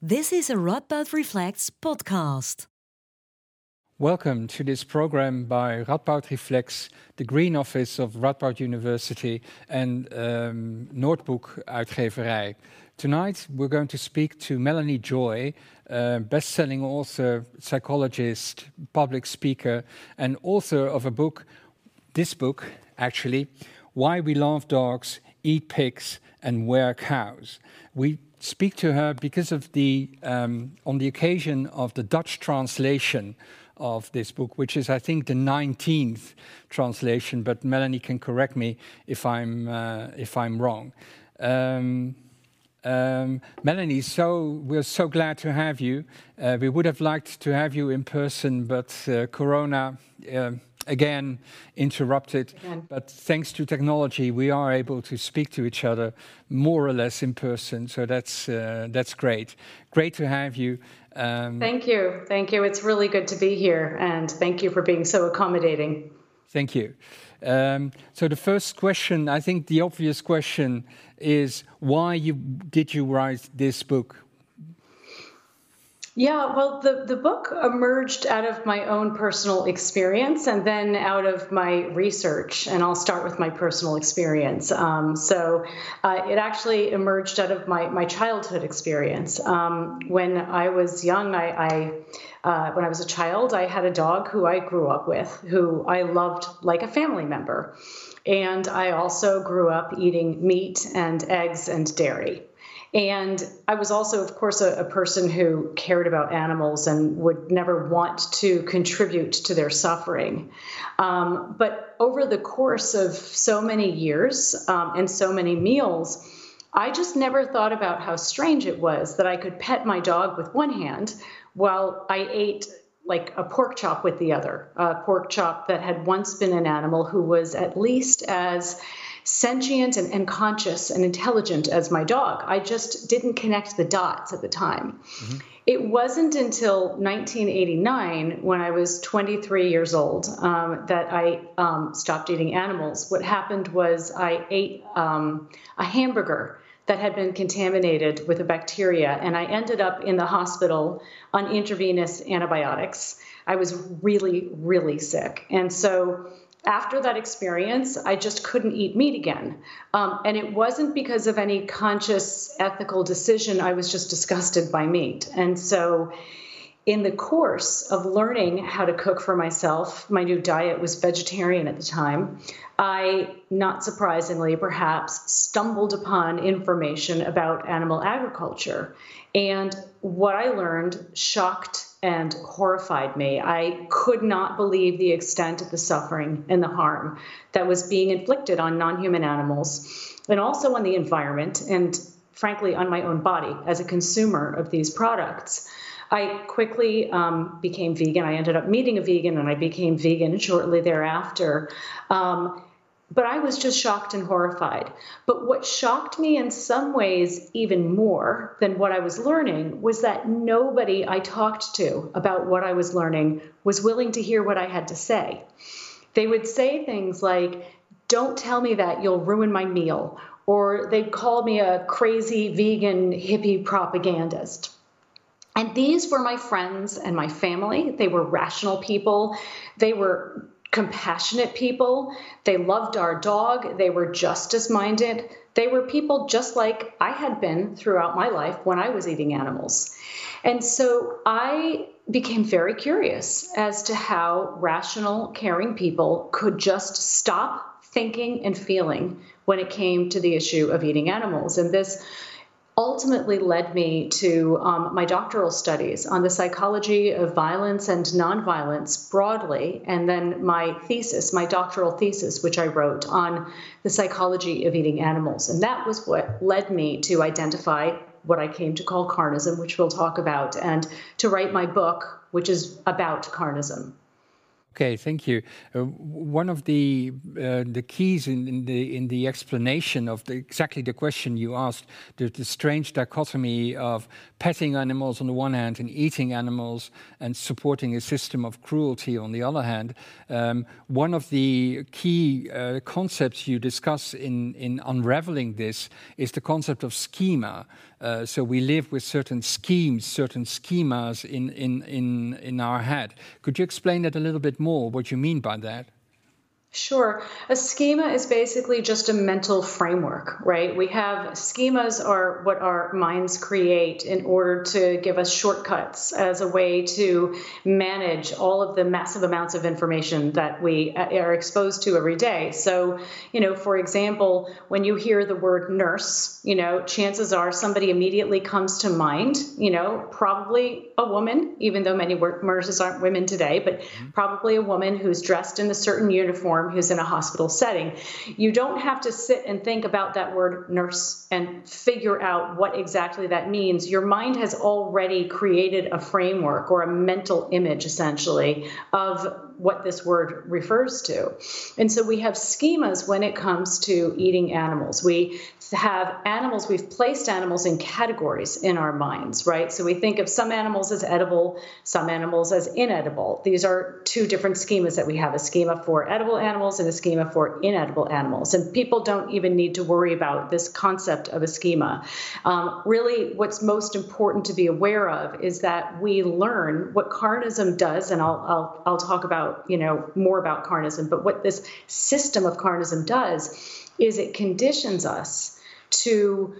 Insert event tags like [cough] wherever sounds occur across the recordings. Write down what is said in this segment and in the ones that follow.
This is a Radboud Reflects podcast. Welcome to this program by Radboud Reflects, the Green Office of Radboud University and um, Noordboek Uitgeverij. Tonight we're going to speak to Melanie Joy, uh, best-selling author, psychologist, public speaker, and author of a book, this book actually, Why We Love Dogs, Eat Pigs, and Wear Cows. We speak to her because of the um, on the occasion of the Dutch translation of this book, which is I think the 19th translation, but Melanie can correct me if I'm uh, if I'm wrong. Um, um, Melanie, so we're so glad to have you. Uh, we would have liked to have you in person, but uh, Corona uh, again interrupted. Again. But thanks to technology, we are able to speak to each other more or less in person. So that's uh, that's great. Great to have you. Um, thank you, thank you. It's really good to be here, and thank you for being so accommodating. Thank you. Um, so the first question, I think the obvious question is why you did you write this book? Yeah, well, the, the book emerged out of my own personal experience and then out of my research. And I'll start with my personal experience. Um, so uh, it actually emerged out of my, my childhood experience. Um, when I was young, I, I uh, when I was a child, I had a dog who I grew up with, who I loved like a family member. And I also grew up eating meat and eggs and dairy. And I was also, of course, a, a, person who cared about animals and would never want to contribute to their suffering. Um, but over the course of so many years um, and so many meals, I just never thought about how strange it was that I could pet my dog with one hand while I ate like a pork chop with the other, a pork chop that had once been an animal who was at least as sentient and, and, conscious and intelligent as my dog. I just didn't connect the dots at the time. Mm-hmm. It wasn't until 1989, when I was 23 years old, um, that I um, stopped eating animals. What happened was I ate um, a hamburger that had been contaminated with a bacteria, and I ended up in the hospital on intravenous antibiotics. I was really, really sick. And so after that experience, I just couldn't eat meat again. Um, and it wasn't because of any conscious ethical decision. I was just disgusted by meat. And so, in the course of learning how to cook for myself, my new diet was vegetarian at the time. I, not surprisingly, perhaps, stumbled upon information about animal agriculture. And what I learned shocked and horrified me. I could not believe the extent of the suffering and the harm that was being inflicted on non human animals and also on the environment and, frankly, on my own body as a consumer of these products. I quickly um, became vegan. I ended up meeting a vegan and I became vegan shortly thereafter. Um, but I was just shocked and horrified. But what shocked me in some ways even more than what I was learning was that nobody I talked to about what I was learning was willing to hear what I had to say. They would say things like, Don't tell me that, you'll ruin my meal. Or they'd call me a crazy vegan hippie propagandist. And these were my friends and my family. They were rational people. They were compassionate people. They loved our dog. They were justice minded. They were people just like I had been throughout my life when I was eating animals. And so I became very curious as to how rational, caring people could just stop thinking and feeling when it came to the issue of eating animals. And this ultimately led me to um, my doctoral studies on the psychology of violence and nonviolence broadly, and then my thesis, my doctoral thesis, which I wrote on the psychology of eating animals. And that was what led me to identify what I came to call carnism, which we'll talk about, and to write my book, which is about carnism. Okay, thank you. Uh, one of the uh, the keys in, in, the in the explanation of the, exactly the question you asked, the, the, strange dichotomy of petting animals on the one hand and eating animals and supporting a system of cruelty on the other hand. Um, one of the key uh, concepts you discuss in in unraveling this is the concept of schema. Uh, so we live with certain schemes, certain schemas in, in, in, in our head. Could you explain that a little bit more, what you mean by that? Sure. A schema is basically just a mental framework, right? We have schemas are what our minds create in order to give us shortcuts as a way to manage all of the massive amounts of information that we uh, are exposed to every day. So, you know, for example, when you hear the word nurse, you know, chances are somebody immediately comes to mind, you know, probably a woman, even though many work nurses aren't women today, but mm-hmm. probably a woman who's dressed in a certain uniform who's in a hospital setting. You don't have to sit and think about that word nurse and figure out what exactly that means. Your mind has already created a framework or a mental image, essentially, of what this word refers to. And so we have schemas when it comes to eating animals. We have animals, we've placed animals in categories in our minds, right? So we think of some animals as edible, some animals as inedible. These are two different schemas that we have a schema for edible animals and a schema for inedible animals. And people don't even need to worry about this concept of a schema. Um, really, what's most important to be aware of is that we learn what carnism does, and I'll, I'll, I'll talk about, you know, more about carnism, but what this system of carnism does is it conditions us to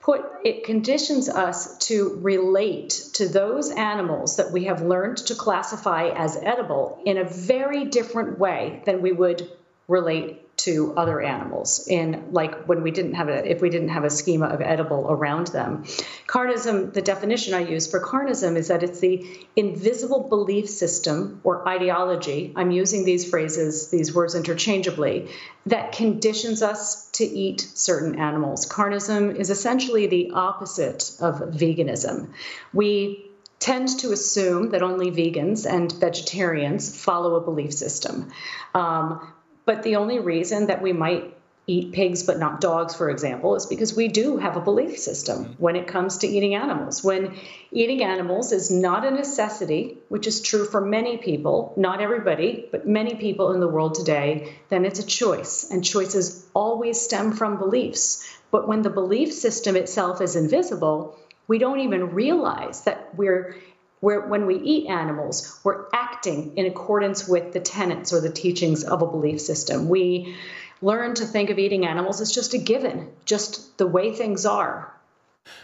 put it conditions us to relate to those animals that we have learned to classify as edible in a very different way than we would relate to other animals in like when we didn't have a if we didn't have a schema of edible around them. Carnism the definition i use for carnism is that it's the invisible belief system or ideology i'm using these phrases these words interchangeably that conditions us to eat certain animals. Carnism is essentially the opposite of veganism. We tend to assume that only vegans and vegetarians follow a belief system. Um, but the only reason that we might eat pigs but not dogs, for example, is because we do have a belief system when it comes to eating animals. When eating animals is not a necessity, which is true for many people, not everybody, but many people in the world today, then it's a choice. And choices always stem from beliefs. But when the belief system itself is invisible, we don't even realize that we're where when we eat animals, we're acting in accordance with the tenets or the teachings of a belief system. We learn to think of eating animals as just a given, just the way things are.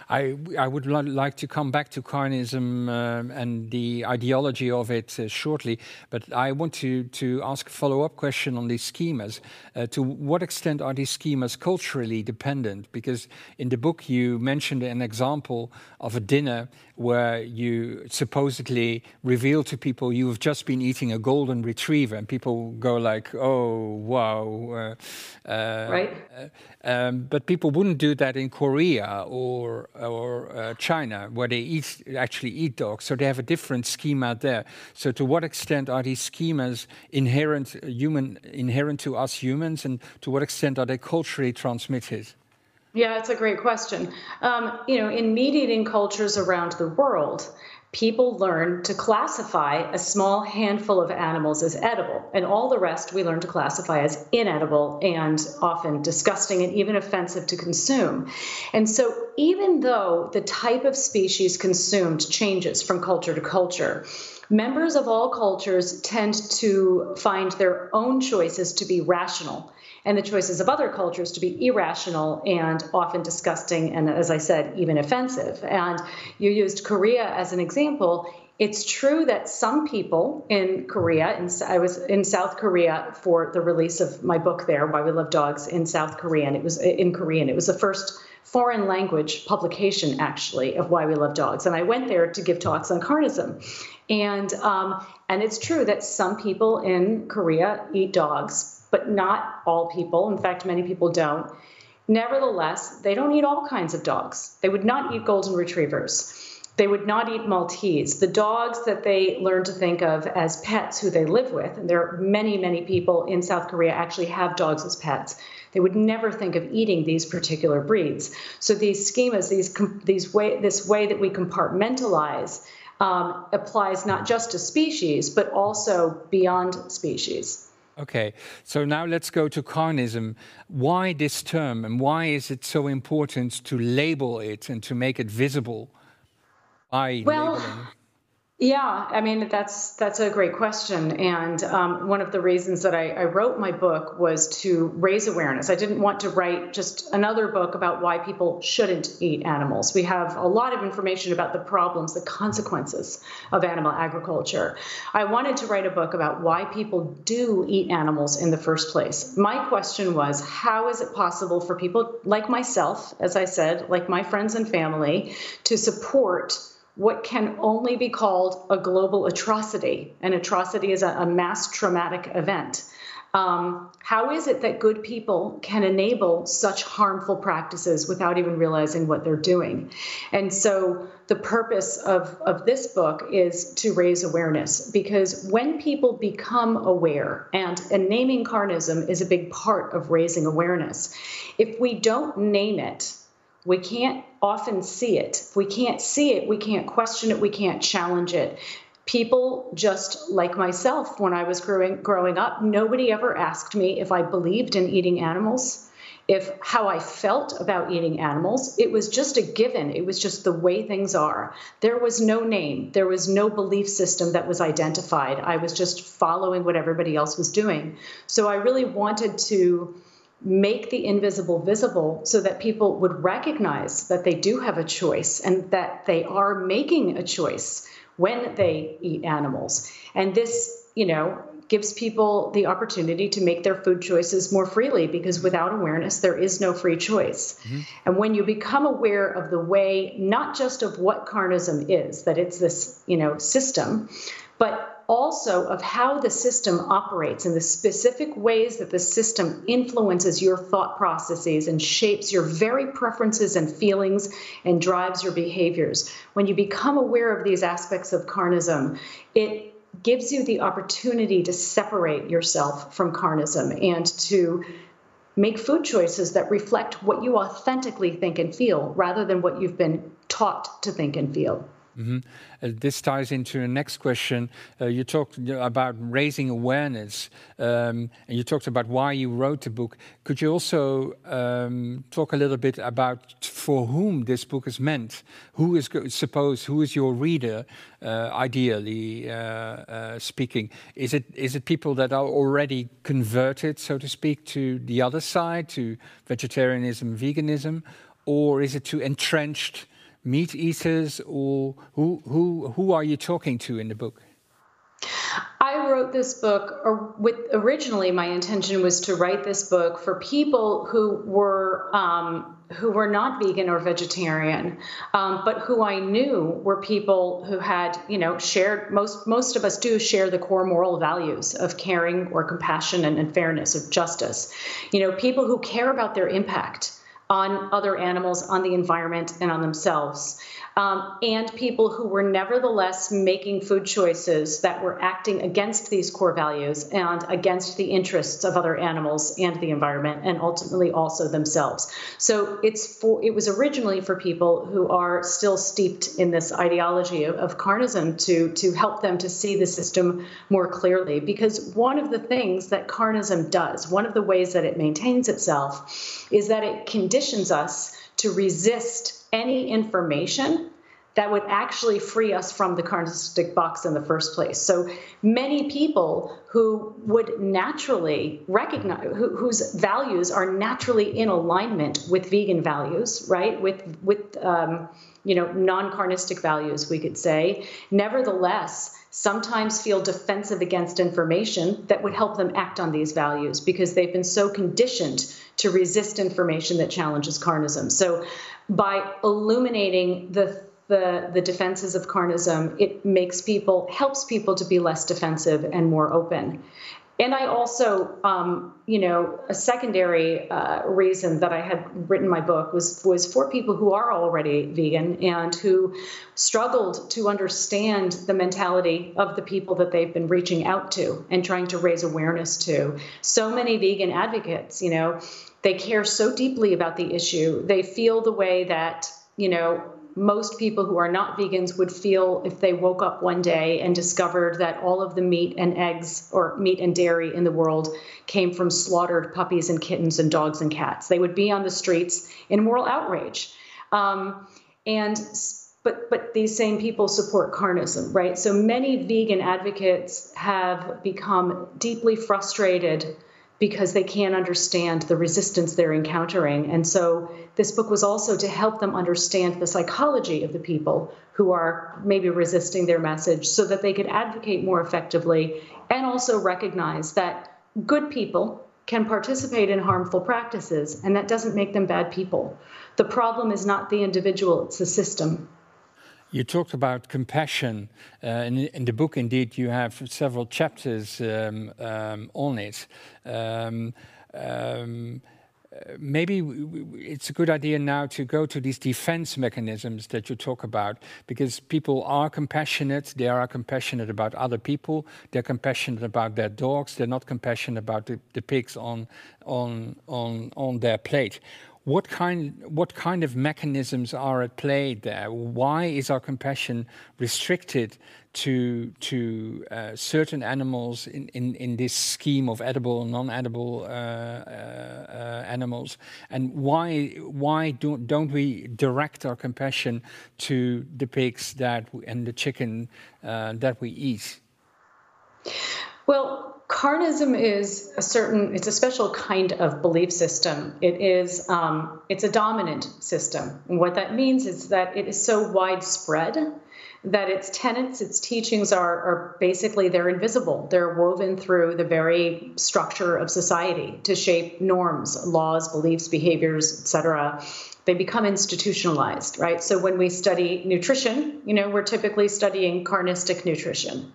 I, I would like to come back to carnism um, and the ideology of it uh, shortly, but I want to, to ask a follow up question on these schemas. Uh, to what extent are these schemas culturally dependent? Because in the book you mentioned an example of a dinner where you supposedly reveal to people you've just been eating a golden retriever, and people go like, "Oh, wow!" Uh, uh right. Uh, um, but people wouldn't do that in Korea or or uh, China, where they eat actually eat dogs, so they have a different schema there. So, to what extent are these schemas inherent human inherent to us humans, and to what extent are they culturally transmitted? Yeah, it's a great question. Um, you know, in meat eating cultures around the world, people learn to classify a small handful of animals as edible, and all the rest we learn to classify as inedible and often disgusting and even offensive to consume. And so, even though the type of species consumed changes from culture to culture, members of all cultures tend to find their own choices to be rational and the choices of other cultures to be irrational and often disgusting and, as I said, even offensive. And you used Korea as an example. It's true that some people in Korea, and I was in South Korea for the release of my book there, Why We Love Dogs, in South Korean. It was in Korean. It was the first foreign language publication, actually, of Why We Love Dogs. And I went there to give talks on carnism. And um, and it's true that some people in Korea eat dogs, but not all people. In fact, many people don't. Nevertheless, they don't eat all kinds of dogs. They would not eat golden retrievers. They would not eat Maltese. The dogs that they learn to think of as pets who they live with, and there are many, many people in South Korea actually have dogs as pets. They would never think of eating these particular breeds. So these schemas, these these way, this way that we compartmentalize, um, applies not just to species but also beyond species. Okay, so now let's go to carnism. Why this term, and why is it so important to label it and to make it visible? by well, labeling? Yeah, I mean that's that's a great question, and um, one of the reasons that I, I, wrote my book was to raise awareness. I didn't want to write just another book about why people shouldn't eat animals. We have a lot of information about the problems, the consequences of animal agriculture. I wanted to write a book about why people do eat animals in the first place. My question was, how is it possible for people like myself, as I said, like my friends and family, to support what can only be called a global atrocity. An atrocity is a, a mass traumatic event. Um, how is it that good people can enable such harmful practices without even realizing what they're doing? And so, the purpose of, of this book is to raise awareness because when people become aware, and, and naming carnism is a big part of raising awareness, if we don't name it, we can't often see it. If we can't see it, we can't question it, we can't challenge it. People just like myself, when I was growing growing up, nobody ever asked me if I believed in eating animals, if how I felt about eating animals. It was just a given. It was just the way things are. There was no name, there was no belief system that was identified. I was just following what everybody else was doing. So I really wanted to make the invisible visible so that people would recognize that they do have a choice and that they are making a choice when they eat animals. And this, you know, gives people the opportunity to make their food choices more freely because without awareness there is no free choice. Mm-hmm. And when you become aware of the way not just of what carnism is, that it's this, you know, system, but also of how the system operates and the specific ways that the system influences your thought processes and shapes your very preferences and feelings and drives your behaviors. When you become aware of these aspects of carnism, it gives you the opportunity to separate yourself from carnism and to make food choices that reflect what you authentically think and feel rather than what you've been taught to think and feel. Mm -hmm. uh, this ties into the next question. Uh, you talked about raising awareness, um, and you talked about why you wrote the book. Could you also um, talk a little bit about for whom this book is meant? Who is suppose who is your reader, uh, ideally uh, uh, speaking? Is it is it people that are already converted, so to speak, to the other side, to vegetarianism, veganism, or is it to entrenched? Meat eaters, or who, who, who are you talking to in the book? I wrote this book, with originally my intention was to write this book for people who were um, who were not vegan or vegetarian, um, but who I knew were people who had, you know, shared most most of us do share the core moral values of caring or compassion and, and fairness of justice. You know, people who care about their impact on other animals, on the environment, and on themselves um, and people who were nevertheless making food choices that were acting against these core values and against the interests of other animals and the environment, and ultimately also themselves. So it's for it was originally for people who are still steeped in this ideology of, of carnism to to help them to see the system more clearly. Because one of the things that carnism does, one of the ways that it maintains itself, is that it conditions us to resist any information that would actually free us from the carnistic box in the first place. So many people who would naturally recognize who, whose values are naturally in alignment with vegan values, right? With with um, you know non-carnistic values, we could say. Nevertheless, sometimes feel defensive against information that would help them act on these values because they've been so conditioned to resist information that challenges carnism. So by illuminating the the, the defenses of carnism, it makes people, helps people to be less defensive and more open. And I also, um, you know, a secondary uh, reason that I had written my book was was for people who are already vegan and who struggled to understand the mentality of the people that they've been reaching out to and trying to raise awareness to. So many vegan advocates, you know, they care so deeply about the issue. They feel the way that you know most people who are not vegans would feel if they woke up one day and discovered that all of the meat and eggs or meat and dairy in the world came from slaughtered puppies and kittens and dogs and cats. They would be on the streets in moral outrage. Um, and but but these same people support carnism, right? So many vegan advocates have become deeply frustrated because they can't understand the resistance they're encountering. And so this book was also to help them understand the psychology of the people who are maybe resisting their message so that they could advocate more effectively and also recognize that good people can participate in harmful practices and that doesn't make them bad people. The problem is not the individual, it's the system. You talked about compassion. Uh, in, in, the book, indeed, you have several chapters um, um, on it. Um, um maybe it's a good idea now to go to these defense mechanisms that you talk about because people are compassionate they are compassionate about other people they're compassionate about their dogs they're not compassionate about the, the pigs on on on on their plate what kind, what kind of mechanisms are at play there? Why is our compassion restricted to, to uh, certain animals in, in, in this scheme of edible and non-edible uh, uh, uh, animals? And why, why don't, don't we direct our compassion to the pigs that and the chicken uh, that we eat? Well, carnism is a certain it's a special kind of belief system. It is um, it's a dominant system. And what that means is that it is so widespread that its tenets its teachings are, are basically they're invisible. They're woven through the very structure of society to shape norms laws beliefs behaviors etc they become institutionalized right? So when we study nutrition you know we're typically studying carnistic nutrition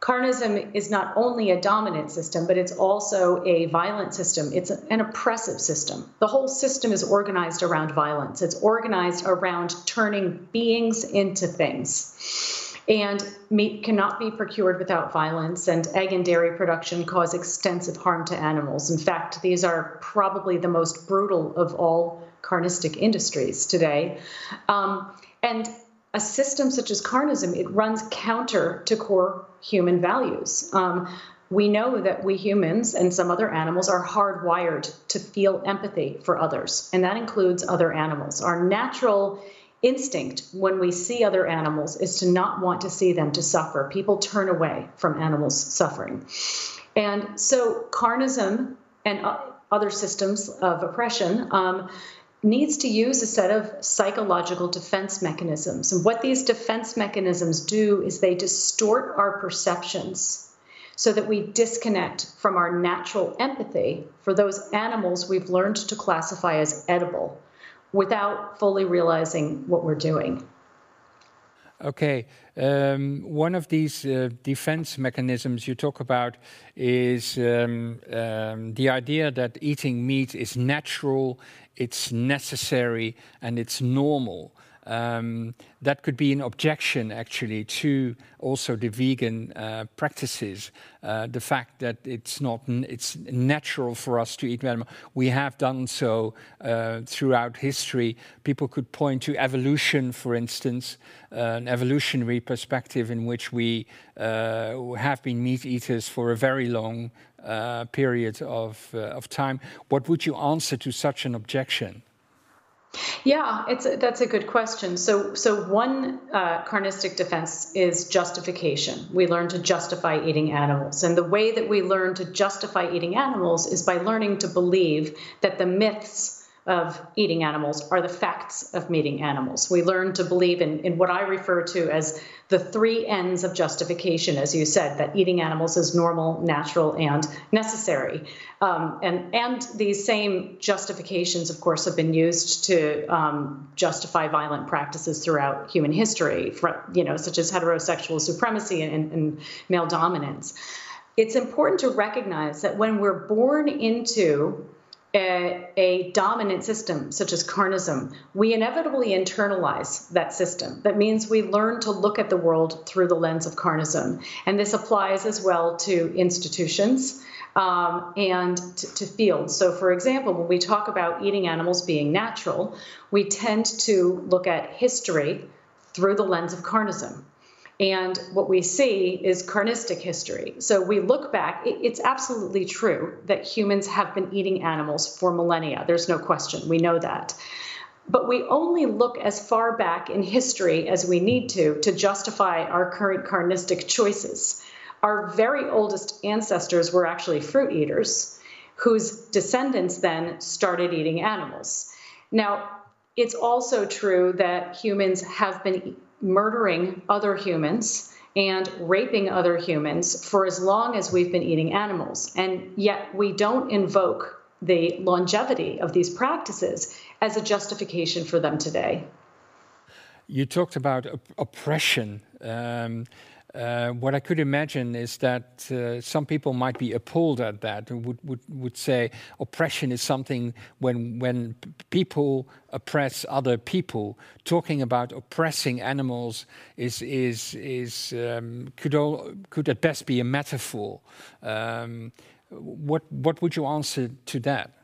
Carnism is not only a dominant system, but it's also a violent system. It's an oppressive system. The whole system is organized around violence, it's organized around turning beings into things. And meat cannot be procured without violence, and egg and dairy production cause extensive harm to animals. In fact, these are probably the most brutal of all carnistic industries today. Um, and a system such as carnism, it runs counter to core human values. Um, we know that we humans and some other animals are hardwired to feel empathy for others, and that includes other animals. Our natural instinct when we see other animals is to not want to see them to suffer. People turn away from animals suffering. And so, carnism and other systems of oppression um, needs to use a set of psychological defense mechanisms. And what these defense mechanisms do is they distort our perceptions so that we disconnect from our natural empathy for those animals we've learned to classify as edible without fully realizing what we're doing. Okay, um, one of these uh, defense mechanisms you talk about is um, um, the idea that eating meat is natural, it's necessary, and it's normal. Um, that could be an objection actually to also the vegan uh, practices. Uh, the fact that it's not it's natural for us to eat animal. We have done so uh, throughout history. People could point to evolution, for instance, uh, an evolutionary perspective in which we uh, have been meat eaters for a very long period of of time. What would you answer to such an objection? Yeah, it's a, that's a good question. So, so one uh, carnistic defense is justification. We learn to justify eating animals, and the way that we learn to justify eating animals is by learning to believe that the myths of eating animals are the facts of meeting animals. We learn to believe in, in what I refer to as the three Ns of justification, as you said, that eating animals is normal, natural, and necessary. Um, and, and these same justifications, of course, have been used to um, justify violent practices throughout human history, for, you know, such as heterosexual supremacy and, and male dominance it's important to recognize that when we're born into a, a, dominant system such as carnism, we inevitably internalize that system. That means we learn to look at the world through the lens of carnism. And this applies as well to institutions um, and to, to fields. So, for example, when we talk about eating animals being natural, we tend to look at history through the lens of carnism. And what we see is carnistic history. So we look back, it's absolutely true that humans have been eating animals for millennia. There's no question. We know that. But we only look as far back in history as we need to to justify our current carnistic choices. Our very oldest ancestors were actually fruit eaters, whose descendants then started eating animals. Now, it's also true that humans have been murdering other humans and raping other humans for as long as we've been eating animals. And yet we don't invoke the longevity of these practices as a justification for them today. You talked about op oppression. Um, what I could imagine is that uh, some people might be appalled at that and would, would, would say oppression is something when, when people oppress other people. Talking about oppressing animals is, is, is, um, could, at best be a metaphor. Um, what, what would you answer to that?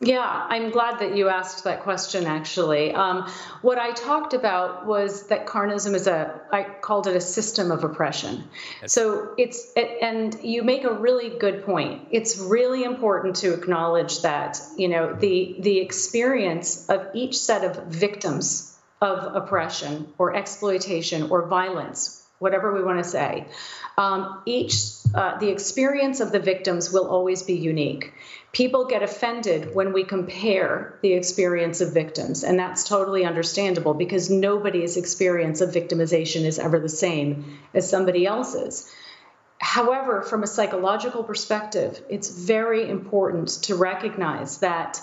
Yeah, I'm glad that you asked that question actually. Um, what I talked about was that carnism is a, I called it a system of oppression. Yes. So it's, it, and you make a really good point. It's really important to acknowledge that, you know, the, the experience of each set of victims of oppression or exploitation or violence, whatever we want to say, um, each, uh, the experience of the victims will always be unique people get offended when we compare the experience of victims, and that's totally understandable because nobody's experience of victimization is ever the same as somebody else's. However, from a psychological perspective, it's very important to recognize that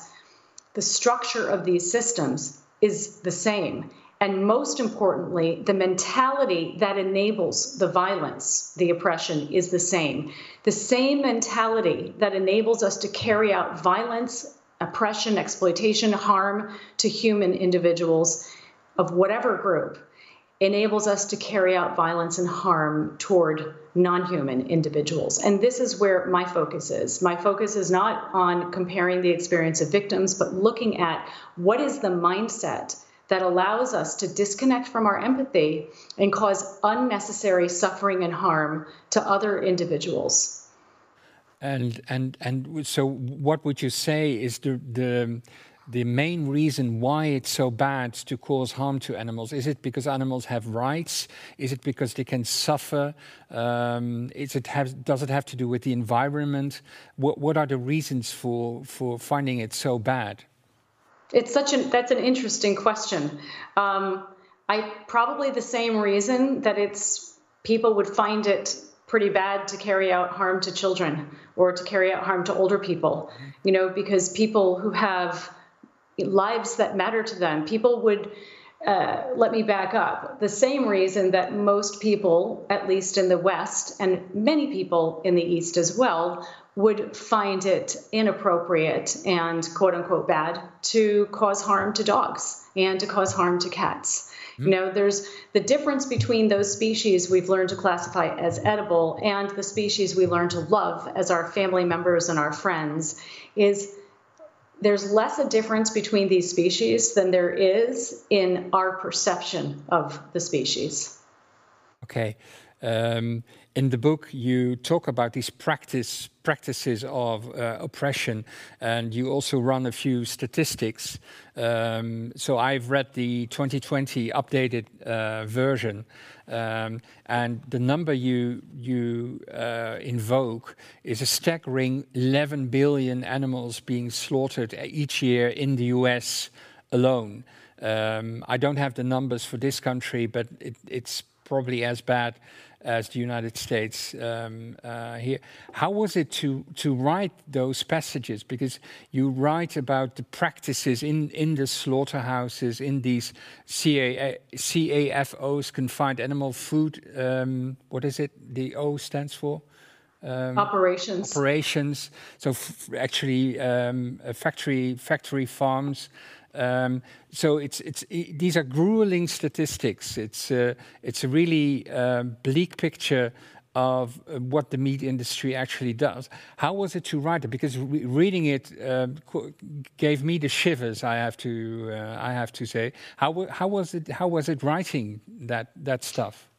the structure of these systems is the same and most importantly, the mentality that enables the violence, the oppression, is the same. The same mentality that enables us to carry out violence, oppression, exploitation, harm to human individuals of whatever group enables us to carry out violence and harm toward non human individuals. And this is where my focus is. My focus is not on comparing the experience of victims, but looking at what is the mindset that allows us to disconnect from our empathy and cause unnecessary suffering and harm to other individuals. And and and so, what would you say is the the the main reason why it's so bad to cause harm to animals? Is it because animals have rights? Is it because they can suffer? Um, it have, does it have to do with the environment? What, what are the reasons for, for finding it so bad? It's such an that's an interesting question. Um, I probably the same reason that it's people would find it pretty bad to carry out harm to children or to carry out harm to older people. You know, because people who have lives that matter to them, people would. Uh, let me back up. The same reason that most people, at least in the West, and many people in the East as well, would find it inappropriate and quote unquote bad to cause harm to dogs and to cause harm to cats. Mm-hmm. You know, there's the difference between those species we've learned to classify as edible and the species we learn to love as our family members and our friends is there's less a difference between these species than there is in our perception of the species. Okay. Um, in the book, you talk about these practice practices of uh, oppression, and you also run a few statistics. Um, so I've read the 2020 updated uh, version, um, and the number you you uh, invoke is a staggering 11 billion animals being slaughtered each year in the U.S. alone. Um, I don't have the numbers for this country, but it, it's probably as bad as the United States um, uh, here. How was it to to write those passages? Because you write about the practices in in the slaughterhouses, in these CA, CAFOs, confined animal food. Um, what is it? The O stands for. Um, operations. Operations. So actually, um, factory factory farms. Um, so these are grueling statistics. It's uh, a really um, bleak picture of uh, what the meat industry actually does. How was it to write it? Because re reading it uh, gave me the shivers. I have to uh, I have to say. How was it? How was it writing that stuff?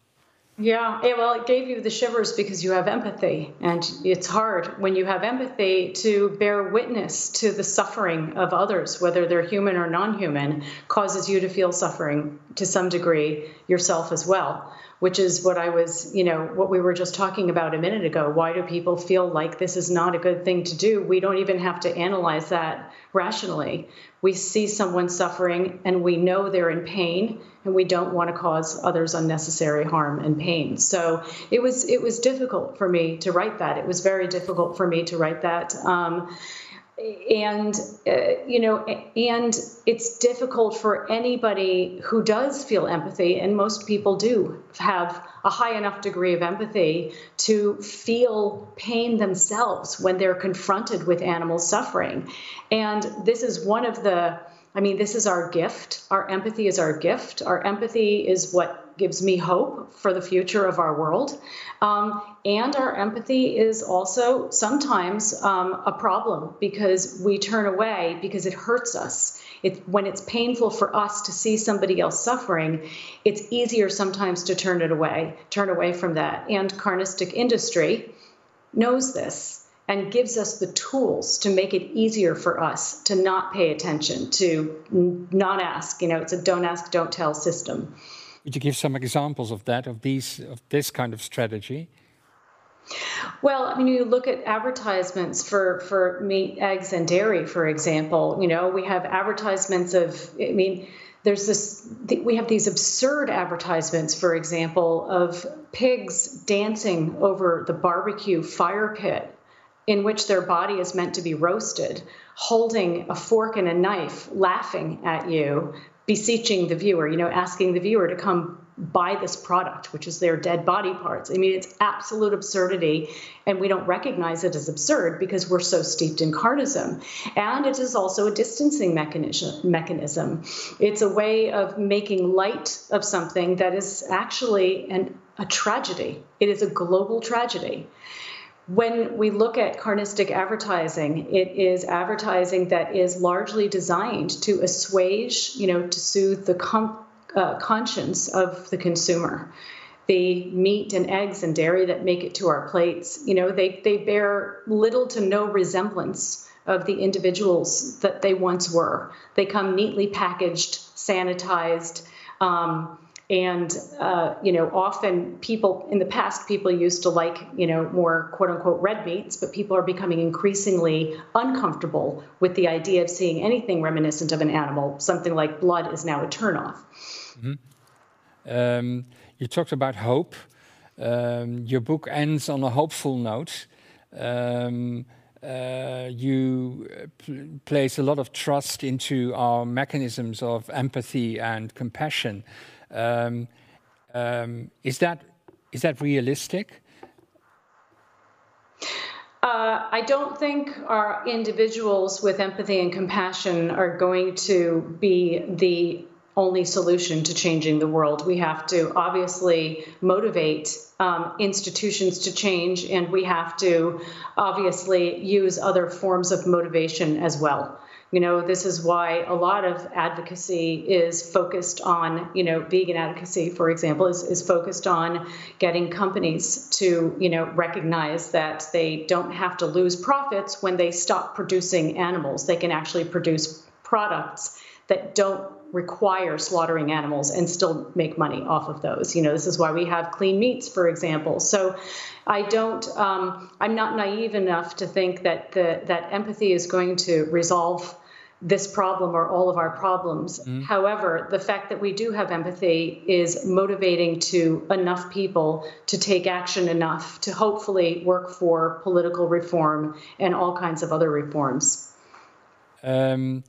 Yeah, it, well, it gave you the shivers because you have empathy, and it's hard when you have empathy to bear witness to the suffering of others, whether they're human or non-human, causes you to feel suffering to some degree yourself as well which is what I was, you know, what we were just talking about a minute ago. Why do people feel like this is not a good thing to do? We don't even have to analyze that rationally. We see someone suffering and we know they're in pain and we don't want to cause others unnecessary harm and pain. So it was it was difficult for me to write that. It was very difficult for me to write that. Um, and uh, you know and it's difficult for anybody who does feel empathy and most people do have a high enough degree of empathy to feel pain themselves when they're confronted with animal suffering. And this is one of the i mean this is our gift. Our empathy is our gift. Our empathy is what gives me hope for the future of our world. Um, and our empathy is also sometimes um, a problem because we turn away because it hurts us. It, when it's painful for us to see somebody else suffering, it's easier sometimes to turn it away, turn away from that. And carnistic industry knows this and gives us the tools to make it easier for us to not pay attention, to not ask. You know, it's a don't ask, don't tell system. Could you give some examples of that, of these, of this kind of strategy? Well, I mean, you look at advertisements for for meat, eggs, and dairy, for example. You know, we have advertisements of. I mean, there's this. We have these absurd advertisements, for example, of pigs dancing over the barbecue fire pit in which their body is meant to be roasted, holding a fork and a knife, laughing at you, beseeching the viewer, you know, asking the viewer to come buy this product, which is their dead body parts. I mean, it's absolute absurdity, and we don't recognize it as absurd because we're so steeped in carnism. And it is also a distancing mechanism. mechanism. It's a way of making light of something that is actually an, a tragedy. It is a global tragedy when we look at carnistic advertising, it is advertising that is largely designed to assuage, you know, to soothe the com- uh, conscience of the consumer. The meat and eggs and dairy that make it to our plates, you know, they, they bear little to no resemblance of the individuals that they once were. They come neatly packaged, sanitized. Um, and uh, you know often people in the past people used to like you know more quote unquote red meats but people are becoming increasingly uncomfortable with the idea of seeing anything reminiscent of an animal something like blood is now a turnoff mm-hmm. um, you talked about hope um, your book ends on a hopeful note um, uh, you pl- place a lot of trust into our mechanisms of empathy and compassion. Um, um, is that is that realistic? Uh, I don't think our individuals with empathy and compassion are going to be the only solution to changing the world. We have to obviously motivate um, institutions to change, and we have to obviously use other forms of motivation as well. You know, this is why a lot of advocacy is focused on, you know, vegan advocacy, for example, is, is focused on getting companies to, you know, recognize that they don't have to lose profits when they stop producing animals. They can actually produce products that don't require slaughtering animals and still make money off of those. You know, this is why we have clean meats, for example. So I don't, um, I'm not naive enough to think that the, that empathy is going to resolve this problem or all of our problems. Mm-hmm. However, the fact that we do have empathy is motivating to enough people to take action enough to hopefully work for political reform and all kinds of other reforms. Um,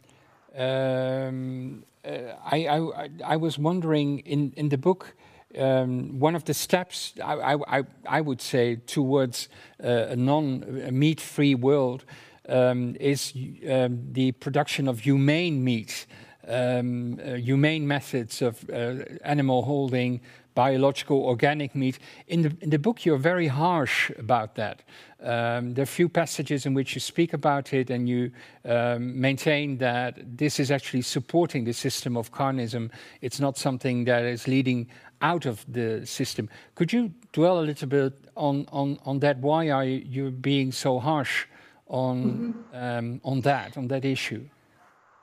um, I, I, I was wondering in, in the book, um, one of the steps I, I, I would say towards uh, a non-meat free world um, is um, the production of humane meat, um, uh, humane methods of uh, animal holding, biological organic meat. In the, in the book, you're very harsh about that. Um, there are a few passages in which you speak about it and you um, maintain that this is actually supporting the system of carnism. It's not something that is leading out of the system. Could you dwell a little bit on, on, on that? Why are you being so harsh on, mm-hmm. um, on that, on that issue?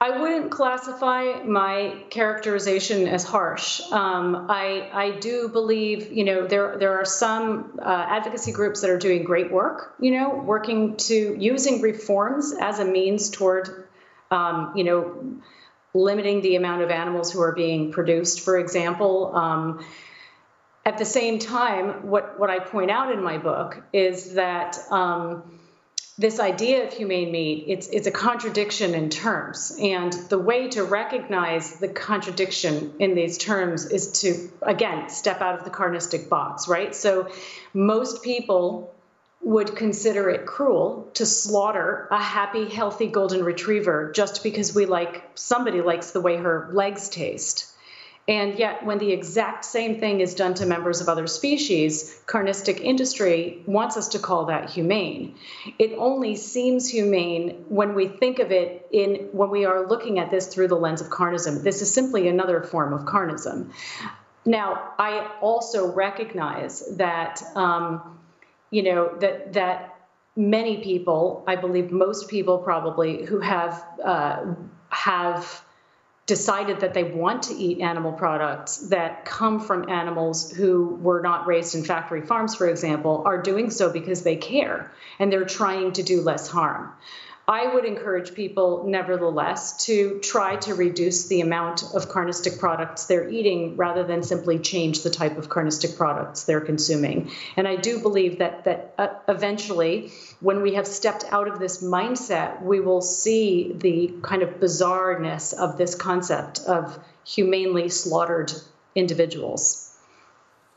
I wouldn't classify my characterization as harsh. Um, I, I do believe, you know, there there are some uh, advocacy groups that are doing great work, you know, working to using reforms as a means toward, um, you know, limiting the amount of animals who are being produced, for example. Um, at the same time, what, what I point out in my book is that um, this idea of humane meat, it's, it's a contradiction in terms. And the way to recognize the contradiction in these terms is to, again, step out of the carnistic box, right? So most people would consider it cruel to slaughter a happy, healthy golden retriever just because we like somebody likes the way her legs taste. And yet, when the exact same thing is done to members of other species, carnistic industry wants us to call that humane. It only seems humane when we think of it in when we are looking at this through the lens of carnism. This is simply another form of carnism. Now, I also recognize that. Um, you know that that many people, I believe most people probably, who have uh, have decided that they want to eat animal products that come from animals who were not raised in factory farms, for example, are doing so because they care and they're trying to do less harm. I would encourage people, nevertheless, to try to reduce the amount of carnistic products they're eating rather than simply change the type of carnistic products they're consuming. And I do believe that that uh, eventually, when we have stepped out of this mindset, we will see the kind of bizarreness of this concept of humanely slaughtered individuals.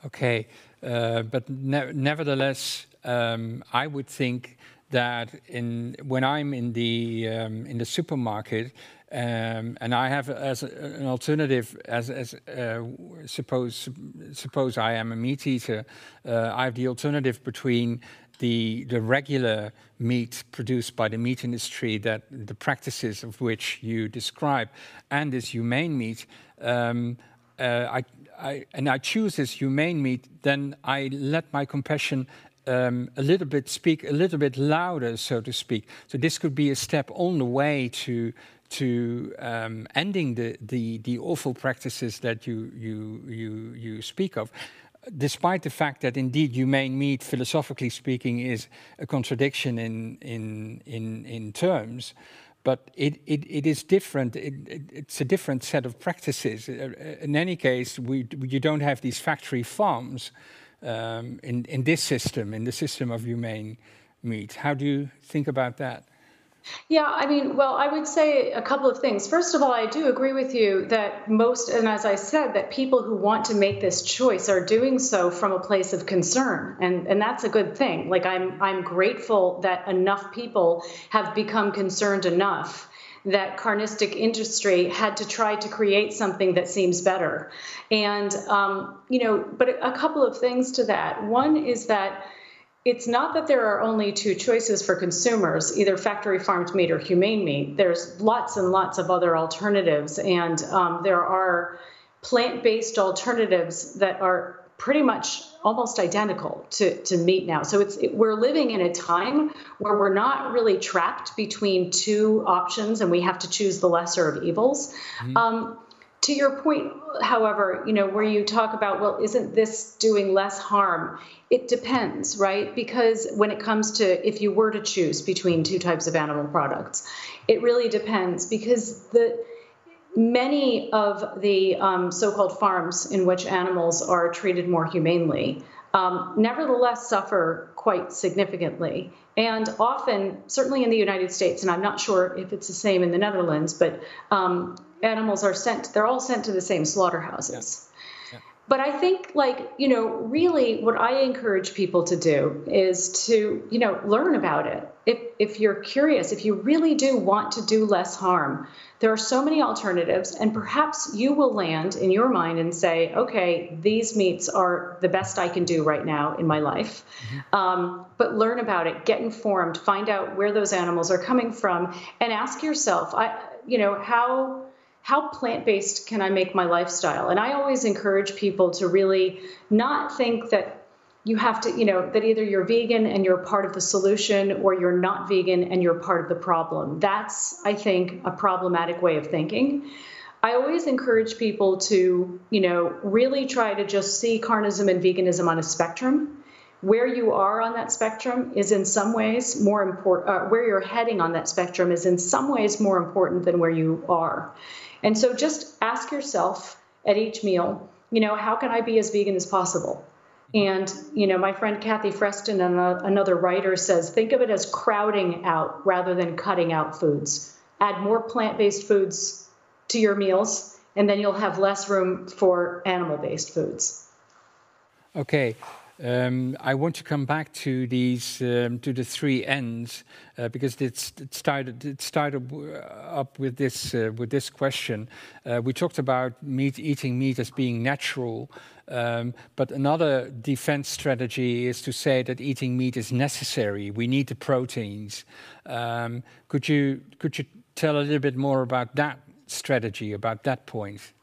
Okay, uh, but ne- nevertheless, um, I would think that in when I'm in the um, in the supermarket um, and I have as a, an alternative as as uh, suppose suppose I am a meat eater, uh, I have the alternative between the the regular meat produced by the meat industry that the practices of which you describe and this humane meat. Um, uh, I, I, and I choose this humane meat, then I let my compassion um, a little bit speak a little bit louder, so to speak. So this could be a step on the way to to um, ending the, the the awful practices that you you you you speak of. Despite the fact that indeed humane meat, philosophically speaking, is a contradiction in in in, in terms, but it, it, it is different. It, it, it's a different set of practices. In any case, we, you don't have these factory farms um, in, in this system, in the system of humane meat. How do you think about that? Yeah, I mean, well, I would say a couple of things. First of all, I do agree with you that most, and as I said, that people who want to make this choice are doing so from a place of concern, and and that's a good thing. Like I'm I'm grateful that enough people have become concerned enough that carnistic industry had to try to create something that seems better. And, um, you know, but a couple of things to that. One is that it's not that there are only two choices for consumers, either factory farmed meat or humane meat. There's lots and lots of other alternatives, and um, there are plant based alternatives that are pretty much almost identical to, to meat now. So it's it, we're living in a time where we're not really trapped between two options and we have to choose the lesser of evils. Mm-hmm. Um, to your point, however, you know, where you talk about, well, isn't this doing less harm? It depends, right? Because when it comes to if you were to choose between two types of animal products, it really depends because the many of the um, so-called farms in which animals are treated more humanely um, nevertheless suffer quite significantly. And often, certainly in the United States, and I'm not sure if it's the same in the Netherlands, but um, animals are sent, they're all sent to the same slaughterhouses. Yeah. But I think, like, you know, really what I encourage people to do is to, you know, learn about it. If, if you're curious, if you really do want to do less harm, there are so many alternatives, and perhaps you will land in your mind and say, okay, these meats are the best I can do right now in my life. Mm-hmm. Um, but learn about it, get informed, find out where those animals are coming from, and ask yourself, I, you know, how how plant based can I make my lifestyle? And I always encourage people to really not think that you have to, you know, that either you're vegan and you're part of the solution or you're not vegan and you're part of the problem. That's, I think, a problematic way of thinking. I always encourage people to, you know, really try to just see carnism and veganism on a spectrum. Where you are on that spectrum is in some ways more important, uh, where you're heading on that spectrum is in some ways more important than where you are. And so just ask yourself at each meal, you know, how can I be as vegan as possible? And, you know, my friend Kathy Freston, and another writer, says think of it as crowding out rather than cutting out foods. Add more plant based foods to your meals, and then you'll have less room for animal based foods. Okay. Um, I want to come back to these um, to the three N's uh, because it started started up with this uh, with this question. Uh, we talked about eating meat as being natural, um, but another defense strategy is to say that eating meat is necessary. We need the proteins. Could you could you tell a little bit more about that strategy about that point?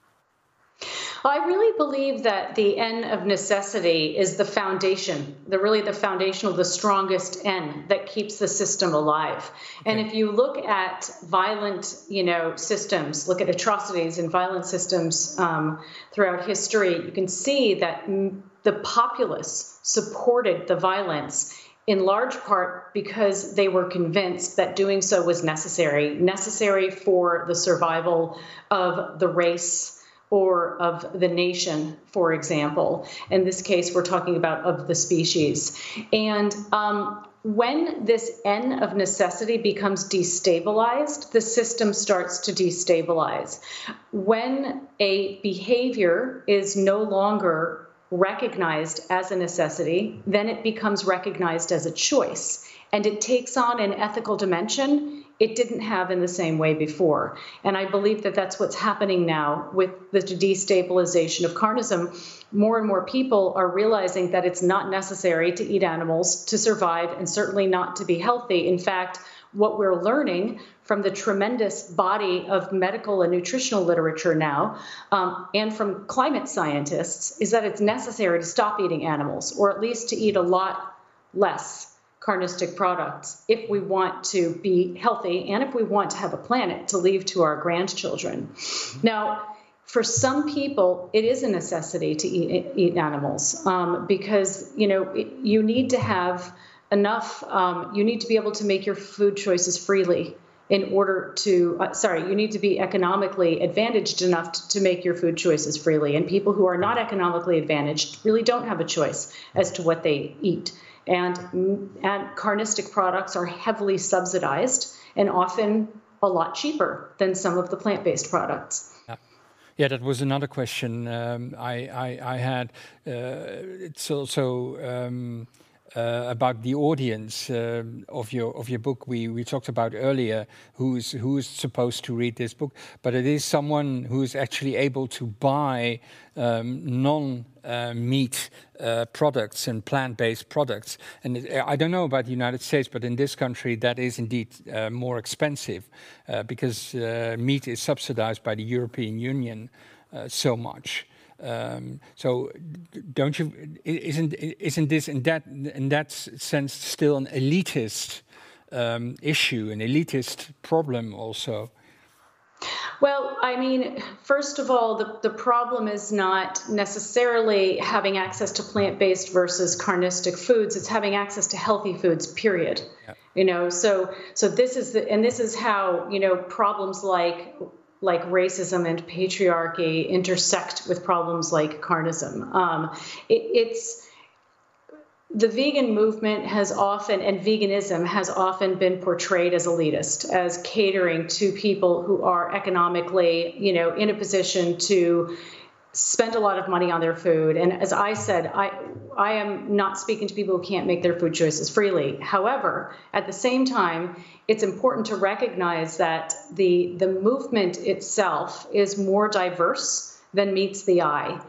I really believe that the N of necessity is the foundation, the really the foundational, the strongest N that keeps the system alive. Okay. And if you look at violent, you know, systems, look at atrocities and violent systems um, throughout history, you can see that the populace supported the violence in large part because they were convinced that doing so was necessary, necessary for the survival of the race or of the nation, for example. In this case, we're talking about of the species. And um, when this N of necessity becomes destabilized, the system starts to destabilize. When a behavior is no longer recognized as a necessity, then it becomes recognized as a choice. And it takes on an ethical dimension it didn't have in the same way before. And I believe that that's what's happening now with the destabilization of carnism. More and more people are realizing that it's not necessary to eat animals to survive and certainly not to be healthy. In fact, what we're learning from the tremendous body of medical and nutritional literature now, um, and from climate scientists, is that it's necessary to stop eating animals, or at least to eat a lot less carnistic products if we want to be healthy and if we want to have a planet to leave to our grandchildren. Now, for some people, it is a necessity to eat, eat animals um, because you know you need to have enough. Um, you need to be able to make your food choices freely in order to. Uh, sorry, you need to be economically advantaged enough to, to make your food choices freely. And people who are not economically advantaged really don't have a choice as to what they eat. And, and carnistic products are heavily subsidized and often a lot cheaper than some of the plant based products. Yeah. that was another question um, I, I, I, had. Uh, it's also. Um, uh, about the audience uh, of your of your book we, we talked about earlier who's who's supposed to read this book but it is someone who's actually able to buy um, non meat uh, products and plant-based products and I don't know about the United States but in this country that is indeed uh, more expensive uh, because meat is subsidized by the European Union so much um, so, don't you? Isn't isn't this in that in that sense still an elitist um, issue, an elitist problem also? Well, I mean, first of all, the, the problem is not necessarily having access to plant based versus carnistic foods. It's having access to healthy foods, period. Yeah. You know, so so this is the and this is how, you know, problems like like racism and patriarchy intersect with problems like carnism. Um, it, it's the vegan movement has often and veganism has often been portrayed as elitist as catering to people who are economically you know in a position to spend a lot of money on their food. And as I said, I I am not speaking to people who can't make their food choices freely. However, at the same time, it's important to recognize that the the movement itself is more diverse than meets the eye.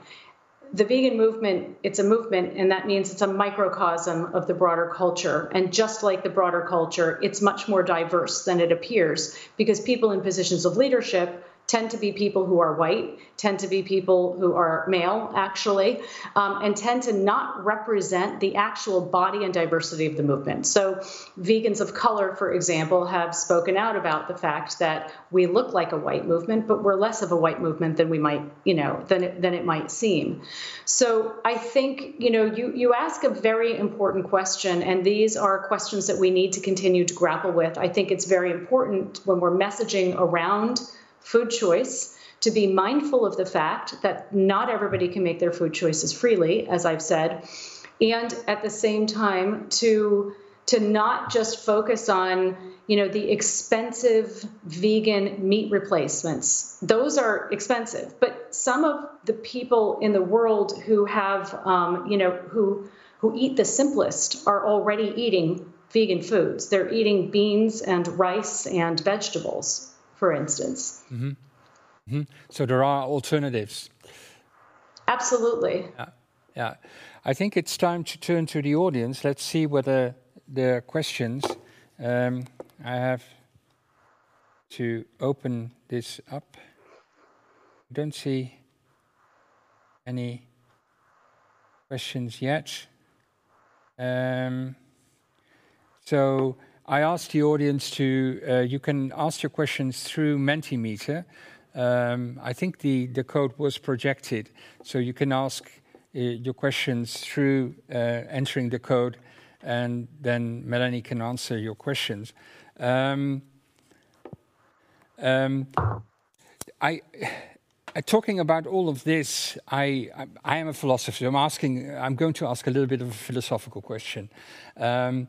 The vegan movement, it's a movement, and that means it's a microcosm of the broader culture. And just like the broader culture, it's much more diverse than it appears because people in positions of leadership tend to be people who are white, tend to be people who are male, actually, um, and tend to not represent the actual body and diversity of the movement. So, vegans of color, for example, have spoken out about the fact that we look like a white movement, but we're less of a white movement than we might, you know, than it, than it might seem. So, I think, you know, you you ask a very important question, and these are questions that we need to continue to grapple with. I think it's very important when we're messaging around food choice, to be mindful of the fact that not everybody can make their food choices freely, as I've said, and at the same time to to not just focus on you know the expensive vegan meat replacements. Those are expensive but some of the people in the world who have um, you know who who eat the simplest are already eating vegan foods. They're eating beans and rice and vegetables for instance. Mm-hmm. Mm-hmm. So there are alternatives. Absolutely. Yeah. yeah. I think it's time to turn to the audience. Let's see whether there are questions. Um, I have to open this up. I don't see any questions yet. Um, so I asked the audience to, uh, you can ask your questions through Mentimeter. Um, I think the, the code was projected, so you can ask uh, your questions through uh, entering the code, and then Melanie can answer your questions. Um, um, I, uh, talking about all of this, I, I, I, am a philosopher. I'm asking. I'm going to ask a little bit of a philosophical question. Um,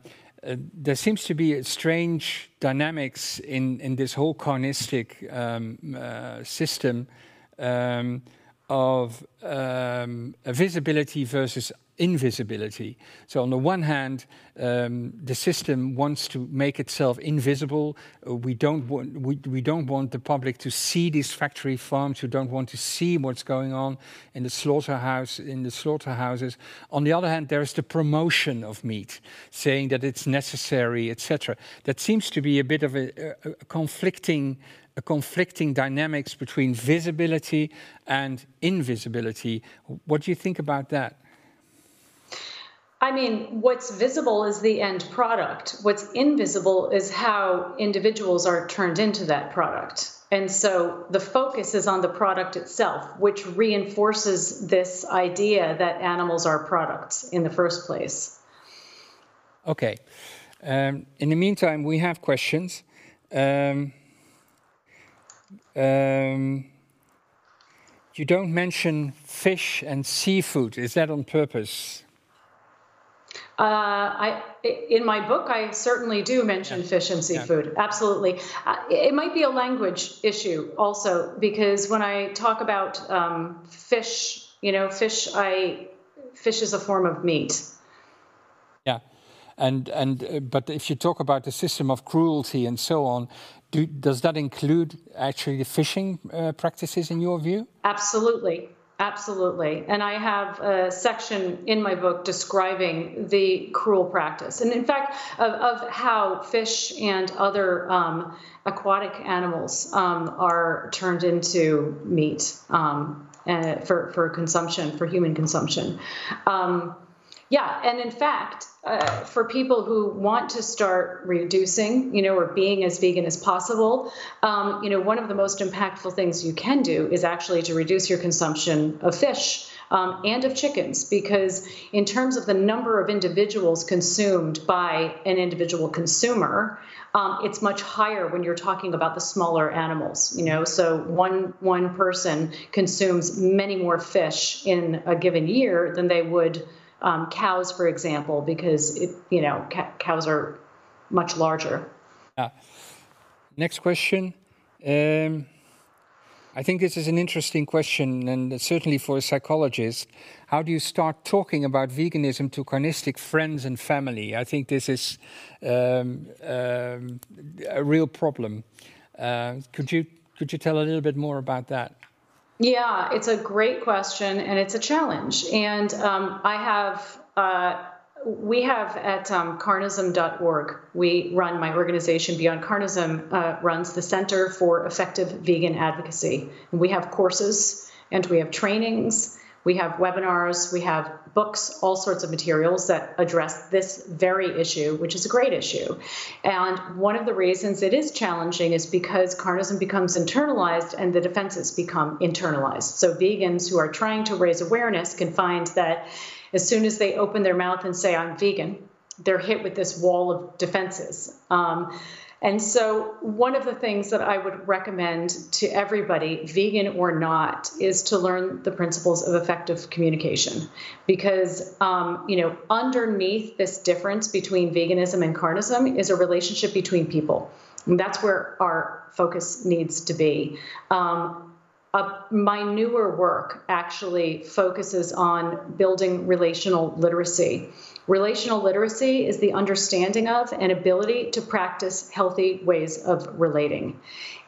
there seems to be a strange dynamics in, in this whole carnistic um, uh, system um, of um, visibility versus invisibility. So, on the one hand, um, the system wants to make itself invisible. Uh, we don't want we, we don't want the public to see these factory farms. We don't want to see what's going on in the slaughterhouse in the slaughterhouses. On the other hand, there is the promotion of meat, saying that it's necessary, etc. That seems to be a bit of a, a, a conflicting a conflicting dynamics between visibility and invisibility. What do you think about that? I mean, what's visible is the end product. What's invisible is how individuals are turned into that product. And so the focus is on the product itself, which reinforces this idea that animals are products in the first place. Okay. Um, in the meantime, we have questions. Um, um, you don't mention fish and seafood. Is that on purpose? Uh, I in my book I certainly do mention yeah. fish and seafood. Yeah. Absolutely, uh, it might be a language issue also because when I talk about um, fish, you know, fish I fish is a form of meat. Yeah, and and uh, but if you talk about the system of cruelty and so on, do, does that include actually the fishing uh, practices in your view? Absolutely. Absolutely. And I have a section in my book describing the cruel practice. And in fact, of, of how fish and other um, aquatic animals um, are turned into meat um, uh, for, for consumption, for human consumption. Um, yeah, and in fact, uh, for people who want to start reducing, you know, or being as vegan as possible, um, you know, one of the most impactful things you can do is actually to reduce your consumption of fish. Um, and of chickens, because in terms of the number of individuals consumed by an individual consumer, um, it's much higher when you're talking about the smaller animals. You know, so one one person consumes many more fish in a given year than they would um, cows, for example, because it, you know ca- cows are much larger. Yeah. Next question. Um, I think this is an interesting question, and certainly for a psychologist. How do you start talking about veganism to carnistic friends and family? I think this is um, um, a real problem. Uh, could you could you tell a little bit more about that? Yeah, it's a great question and it's a challenge. And um, I have. Uh, we have at um, carnism.org, we run, my organization Beyond Carnism uh, runs the Center for Effective Vegan Advocacy. And we have courses and we have trainings we have webinars, we have books, all sorts of materials that address this very issue, which is a great issue. And one of the reasons it is challenging is because carnism becomes internalized and the defenses become internalized. So vegans who are trying to raise awareness can find that as soon as they open their mouth and say, I'm vegan, they're hit with this wall of defenses. Um, and so, one of the things that I would recommend to everybody, vegan or not, is to learn the principles of effective communication. Because, um, you know, underneath this difference between veganism and carnism is a relationship between people. And that's where our focus needs to be. Um, uh, my newer work actually focuses on building relational literacy. Relational literacy is the understanding of and ability to practice healthy ways of relating.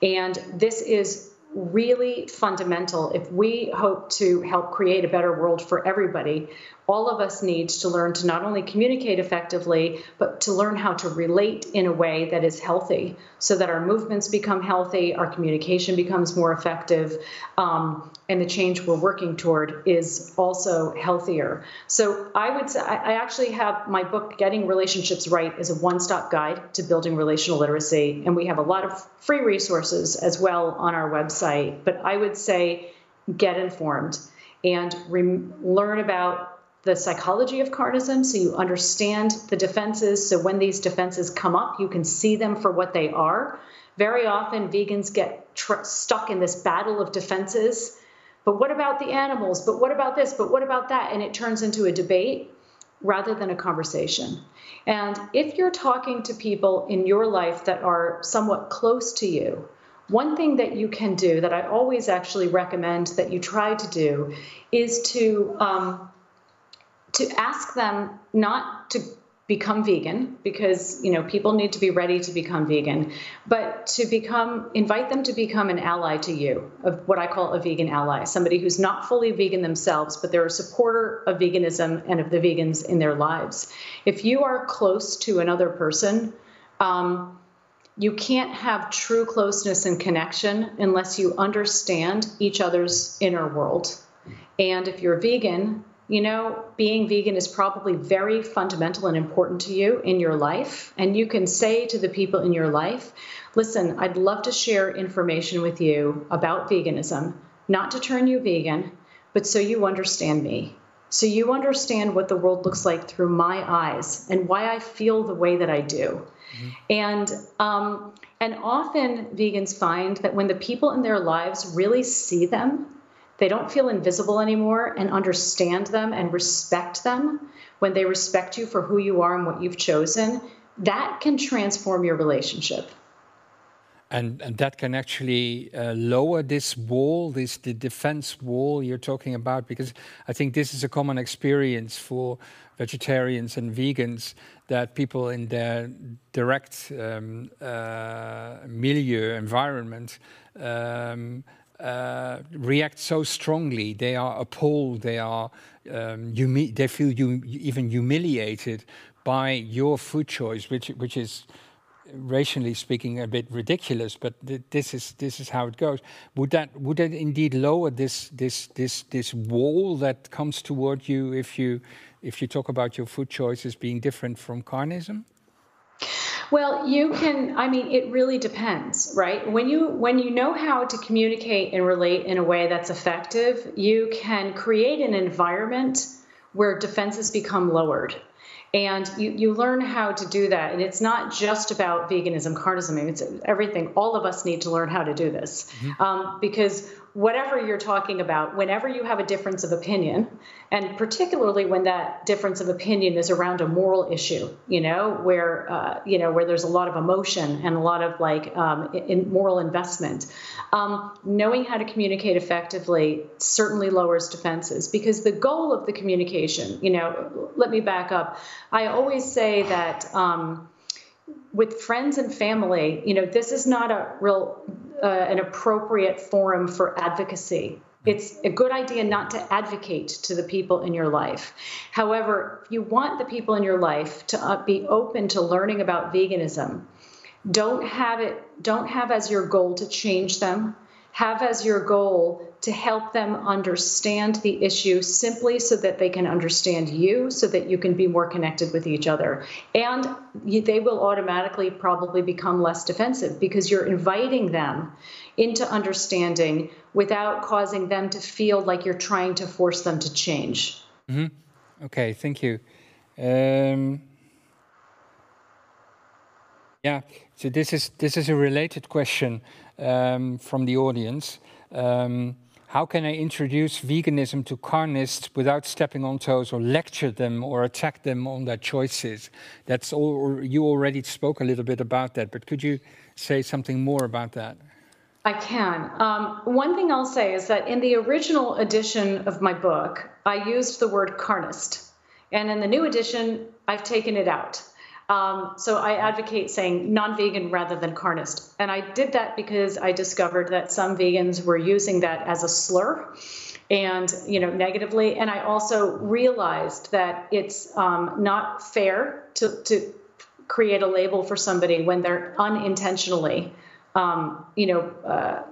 And this is really fundamental if we hope to help create a better world for everybody all of us need to learn to not only communicate effectively, but to learn how to relate in a way that is healthy so that our movements become healthy, our communication becomes more effective, um, and the change we're working toward is also healthier. So I would say I actually have my book, Getting Relationships Right, is a one stop guide to building relational literacy. And we have a lot of free resources as well on our website. But I would say get informed and re- learn about the psychology of carnism so you understand the defenses. So when these defenses come up, you can see them for what they are. Very often, vegans get tr- stuck in this battle of defenses. But what about the animals? But what about this? But what about that? And it turns into a debate rather than a conversation. And if you're talking to people in your life that are somewhat close to you, one thing that you can do that I always actually recommend that you try to do is to um, to ask them not to become vegan because you know people need to be ready to become vegan but to become invite them to become an ally to you of what i call a vegan ally somebody who's not fully vegan themselves but they're a supporter of veganism and of the vegans in their lives. If you are close to another person um, you can't have true closeness and connection unless you understand each other's inner world. And if you're vegan you know, being vegan is probably very fundamental and important to you in your life. And you can say to the people in your life, listen, I'd love to share information with you about veganism, not to turn you vegan, but so you understand me. So you understand what the world looks like through my eyes and why I feel the way that I do. Mm-hmm. And um, and often vegans find that when the people in their lives really see them they don't feel invisible anymore and understand them and respect them when they respect you for who you are and what you've chosen. That can transform your relationship. And, and that can actually uh, lower this wall, this the defense wall you're talking about, because I think this is a common experience for vegetarians and vegans that people in their direct um, uh, milieu environment um, uh, react so strongly. They are appalled. They are um, they feel even humiliated by your food choice, which which is rationally speaking a bit ridiculous. But th this is this is how it goes. Would that would that indeed lower this this this this wall that comes toward you if you if you talk about your food choices being different from carnism? Well, you can I mean it really depends, right? When you when you know how to communicate and relate in a way that's effective, you can create an environment where defenses become lowered. And you, you learn how to do that. And it's not just about veganism, carnism, it's everything. All of us need to learn how to do this. Mm-hmm. Um, because whatever you're talking about, whenever you have a difference of opinion, and particularly when that difference of opinion is around a moral issue, you know, where uh, you know where there's a lot of emotion and a lot of like um, in moral investment, um, knowing how to communicate effectively certainly lowers defenses because the goal of the communication, you know, let me back up. I always say that. Um, with friends and family, you know, this is not a real uh, an appropriate forum for advocacy. It's a good idea not to advocate to the people in your life. However, if you want the people in your life to uh, be open to learning about veganism, don't have it don't have as your goal to change them have as your goal to help them understand the issue simply so that they can understand you, so that you can be more connected with each other. And they will automatically probably become less defensive because you're inviting them into understanding without causing them to feel like you're trying to force them to change. Mm-hmm. Okay, thank you. Um, yeah, so this is this is a related question um, from the audience. Um, how can I introduce veganism to carnists without stepping on toes or lecture them or attack them on their choices? That's all. You already spoke a little bit about that, but could you say something more about that? I can. Um, one thing I'll say is that in the original edition of my book, I used the word carnist. And in the new edition, I've taken it out. Um, so I advocate saying non-vegan rather than carnist, and I did that because I discovered that some vegans were using that as a slur, and you know negatively. And I also realized that it's um, not fair to to create a label for somebody when they're unintentionally, um, you know. Uh,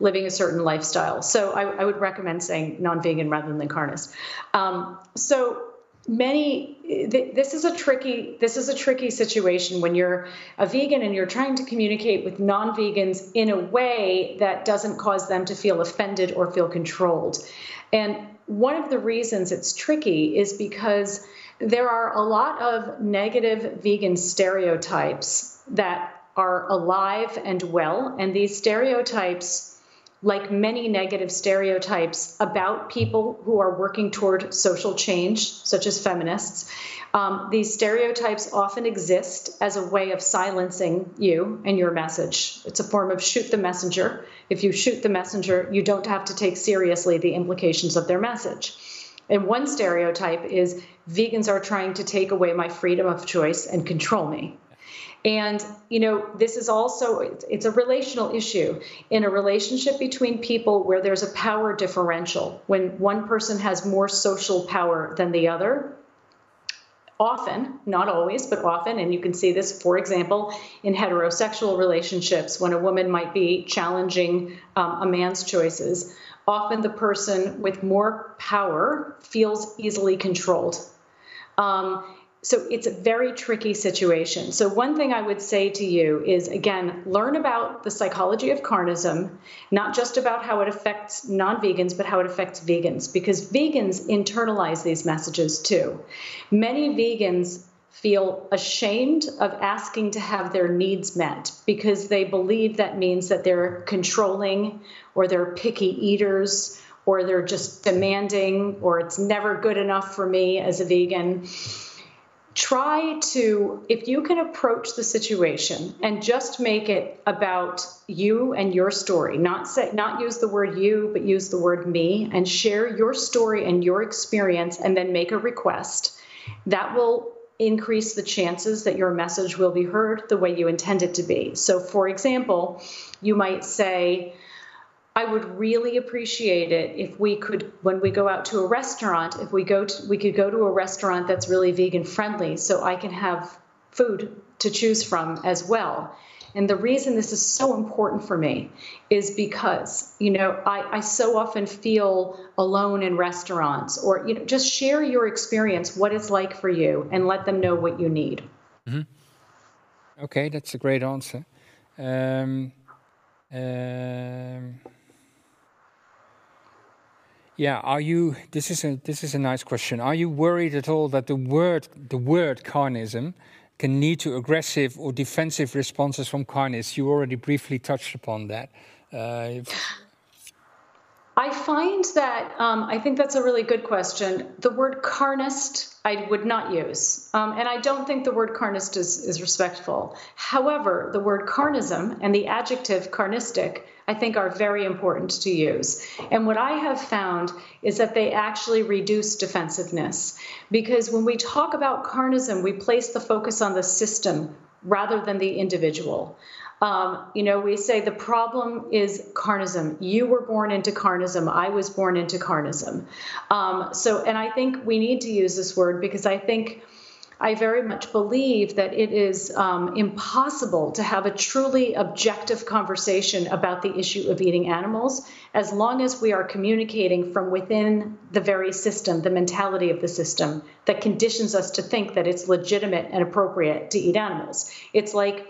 living a certain lifestyle. So I, I, would recommend saying non-vegan rather than carnist. Um, so many this is a tricky this is a tricky situation when you're a vegan and you're trying to communicate with non-vegans in a way that doesn't cause them to feel offended or feel controlled. And one of the reasons it's tricky is because there are a lot of negative vegan stereotypes that are alive and well and these stereotypes like many negative stereotypes about people who are working toward social change, such as feminists, um, these stereotypes often exist as a way of silencing you and your message. It's a form of shoot the messenger. If you shoot the messenger, you don't have to take seriously the implications of their message. And one stereotype is vegans are trying to take away my freedom of choice and control me. And, you know, this is also, it's a relational issue in a relationship between people where there's a power differential. When one person has more social power than the other, often, not always, but often, and you can see this, for example, in heterosexual relationships when a woman might be challenging um, a man's choices, often the person with more power feels easily controlled. Um, so it's a very tricky situation. So one thing I would say to you is again, learn about the psychology of carnism, not just about how it affects non-vegans, but how it affects vegans, because vegans internalize these messages too. Many vegans feel ashamed of asking to have their needs met because they believe that means that they're controlling or they're picky eaters or they're just demanding or it's never good enough for me as a vegan try to if you can approach the situation and just make it about you and your story not say not use the word you but use the word me and share your story and your experience and then make a request that will increase the chances that your message will be heard the way you intend it to be. So for example you might say I would really appreciate it if we could, when we go out to a restaurant, if we go to, we could go to a restaurant that's really vegan friendly, so I can have food to choose from as well. And the reason this is so important for me is because, you know, I, I so often feel alone in restaurants or, you know, just share your experience, what it's like for you, and let them know what you need. Mm-hmm. Okay, that's a great answer. Um, um, yeah, are you? This is a this is a nice question. Are you worried at all that the word the word carnism can lead to aggressive or defensive responses from carnists? You already briefly touched upon that. Uh, I find that um, I think that's a really good question. The word carnist I would not use, um, and I don't think the word carnist is, is respectful. However, the word carnism and the adjective carnistic I think are very important to use. And what I have found is that they actually reduce defensiveness because when we talk about carnism, we place the focus on the system rather than the individual. Um, you know, we say the problem is carnism. You were born into carnism. I was born into carnism. Um, so, and I think we need to use this word because I think I very much believe that it is um, impossible to have a truly objective conversation about the issue of eating animals as long as we are communicating from within the very system, the mentality of the system that conditions us to think that it's legitimate and appropriate to eat animals. It's like,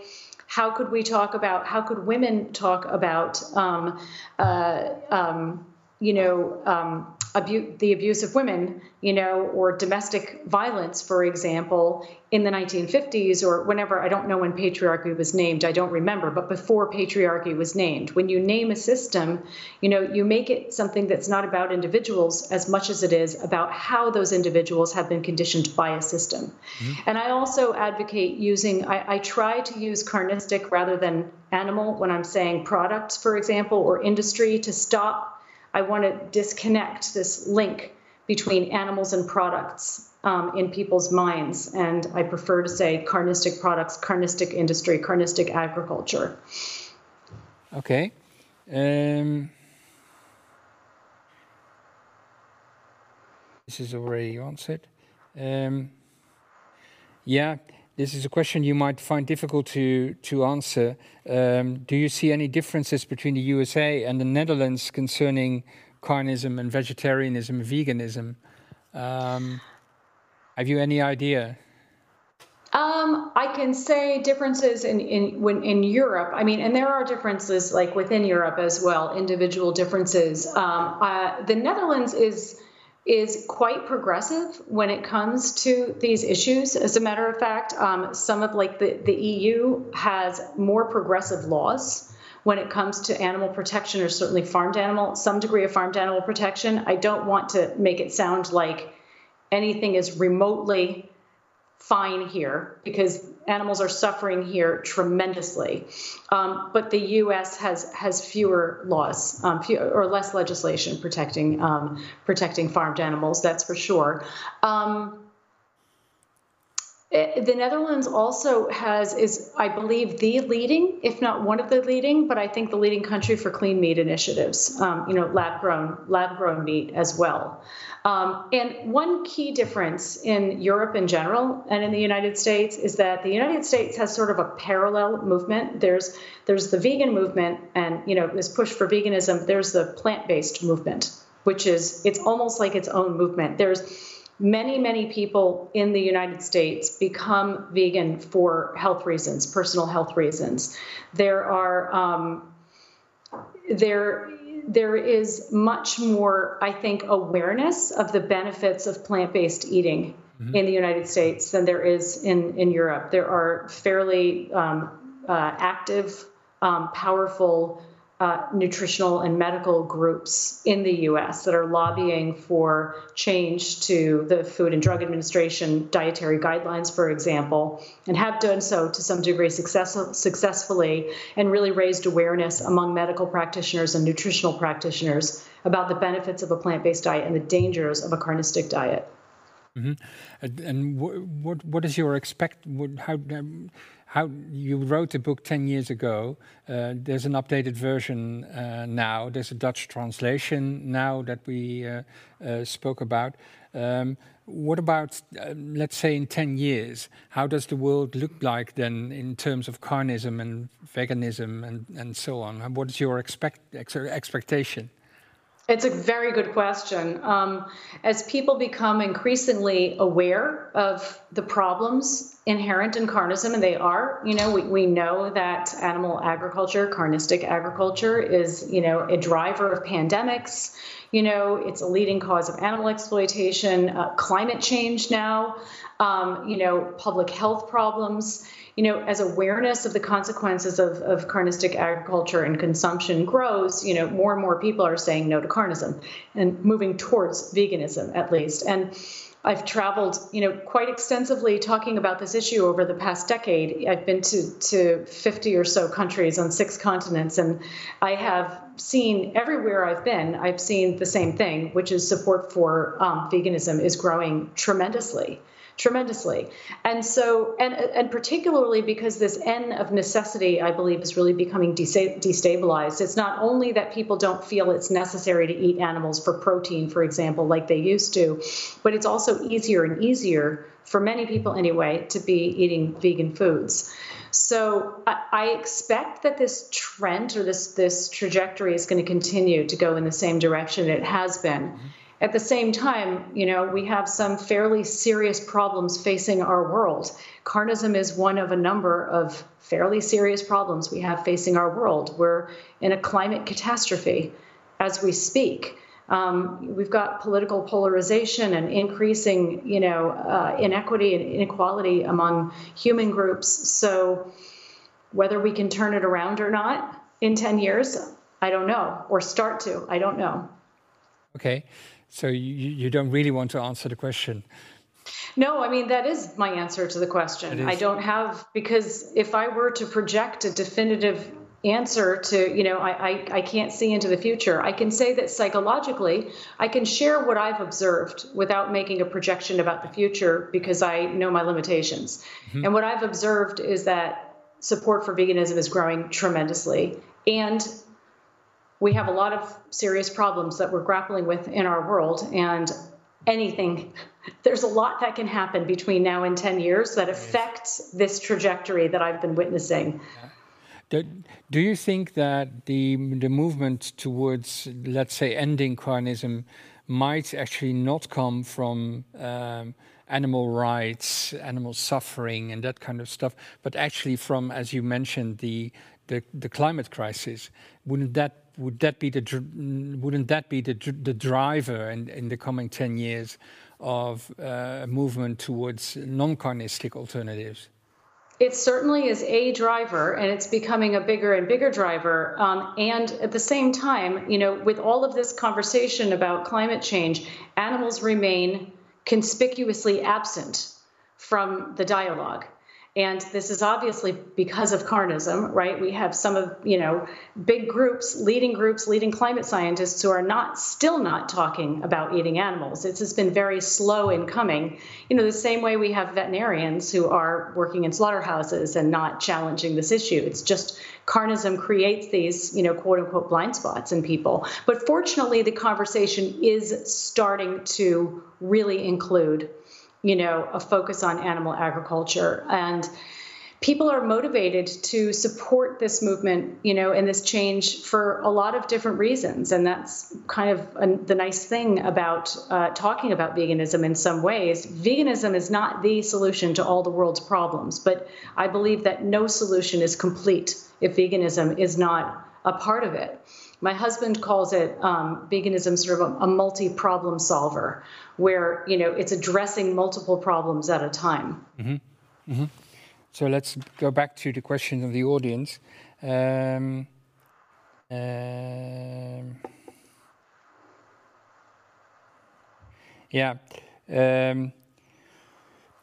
how could we talk about, how could women talk about, um, uh, um, you know, um, abu- the abuse of women, you know, or domestic violence, for example, in the 1950s or whenever, I don't know when patriarchy was named, I don't remember, but before patriarchy was named. When you name a system, you know, you make it something that's not about individuals as much as it is about how those individuals have been conditioned by a system. Mm-hmm. And I also advocate using, I, I try to use carnistic rather than animal when I'm saying products, for example, or industry to stop I want to disconnect this link between animals and products um, in people's minds. And I prefer to say carnistic products, carnistic industry, carnistic agriculture. Okay. Um, this is already answered. Um, yeah, this is a question you might find difficult to, to answer. Um, do you see any differences between the USA and the Netherlands concerning carnism and vegetarianism, veganism? Um, have you any idea? Um, I can say differences in in when in Europe. I mean, and there are differences like within Europe as well, individual differences. Um, uh, the Netherlands is is quite progressive when it comes to these issues. As a matter of fact, um, some of like the, the EU has more progressive laws when it comes to animal protection or certainly farmed animal, some degree of farmed animal protection. I don't want to make it sound like anything is remotely fine here because animals are suffering here tremendously. Um, but the U.S. has has fewer laws um, or less legislation protecting um, protecting farmed animals. That's for sure. Um, the Netherlands also has is I believe the leading, if not one of the leading, but I think the leading country for clean meat initiatives. Um, you know, lab grown lab grown meat as well. Um, and one key difference in Europe in general and in the United States is that the United States has sort of a parallel movement. There's there's the vegan movement, and you know this push for veganism. There's the plant-based movement, which is it's almost like its own movement. There's many many people in the United States become vegan for health reasons, personal health reasons. There are um, there there is much more, I think, awareness of the benefits of plant based eating mm-hmm. in the United States than there is in, in Europe. There are fairly um, uh, active, um, powerful uh, nutritional and medical groups in the US that are lobbying for change to the Food and Drug Administration dietary guidelines, for example, and have done so to some degree success- successfully and really raised awareness among medical practitioners and nutritional practitioners about the benefits of a plant based diet and the dangers of a carnistic diet. Mm-hmm. And, and what, what is your expect? What, how, um, how you wrote the book 10 years ago. Uh, there's an updated version uh, now. There's a Dutch translation now that we uh, uh spoke about. Um, what about, um, let's say, in 10 years? How does the world look like then in terms of carnism and veganism and, and so on? What is your expect, ex expectation? It's a very good question. Um, as people become increasingly aware of the problems inherent in carnism, and they are, you know, we, we know that animal agriculture, carnistic agriculture, is, you know, a driver of pandemics. You know, it's a leading cause of animal exploitation, uh, climate change now. Um, you know, public health problems. You know, as awareness of the consequences of, of carnistic agriculture and consumption grows, you know, more and more people are saying no to carnism and moving towards veganism at least. And I've traveled, you know, quite extensively talking about this issue over the past decade. I've been to, to 50 or so countries on six continents, and I have seen everywhere I've been, I've seen the same thing, which is support for um, veganism is growing tremendously tremendously. And so, and, and particularly because this N of necessity, I believe, is really becoming destabilized. It's not only that people don't feel it's necessary to eat animals for protein, for example, like they used to, but it's also easier and easier for many people anyway to be eating vegan foods. So I, expect that this trend or this this trajectory is going to continue to go in the same direction it has been. Mm-hmm. At the same time, you know, we have some fairly serious problems facing our world. Carnism is one of a number of fairly serious problems we have facing our world. We're in a climate catastrophe as we speak. Um, we've got political polarization and increasing, you know, uh, inequity and inequality among human groups. So, whether we can turn it around or not in 10 years, I don't know, or start to, I don't know. Okay. So you, you don't really want to answer the question. No, I mean, that is my answer to the question. I don't have, because if I were to project a definitive answer to, you know, I, I, I, can't see into the future, I can say that psychologically, I can share what I've observed without making a projection about the future because I know my limitations. Mm-hmm. And what I've observed is that support for veganism is growing tremendously. And we have a lot of serious problems that we're grappling with in our world and anything [laughs] there's a lot that can happen between now and 10 years that affects this trajectory that I've been witnessing. Do, do you think that the the movement towards let's say ending carnism might actually not come from um, animal rights, animal suffering, and that kind of stuff, but actually from, as you mentioned, the the, the climate crisis? Wouldn't that would that be the wouldn't that be the the driver in, in the coming ten years of uh, movement towards non-carnistic alternatives? It certainly is a driver, and it's becoming a bigger and bigger driver. Um, and at the same time, you know, with all of this conversation about climate change, animals remain conspicuously absent from the dialogue. And this is obviously because of carnism, right? We have some of, you know, big groups, leading groups, leading climate scientists who are not still not talking about eating animals. It's just been very slow in coming. You know, the same way we have veterinarians who are working in slaughterhouses and not challenging this issue. It's just carnism creates these, you know, quote unquote blind spots in people. But fortunately, the conversation is starting to really include you know, a focus on animal agriculture. And people are motivated to support this movement, you know, and this change for a lot of different reasons. And that's kind of the nice thing about uh, talking about veganism in some ways. Veganism is not the solution to all the world's problems, but I believe that no solution is complete if veganism is not a part of it. My husband calls it um, veganism sort of a, a multi-problem solver, where you know it's addressing multiple problems at a time. Mm-hmm. Mm-hmm. So let's go back to the question of the audience. Um, um, yeah.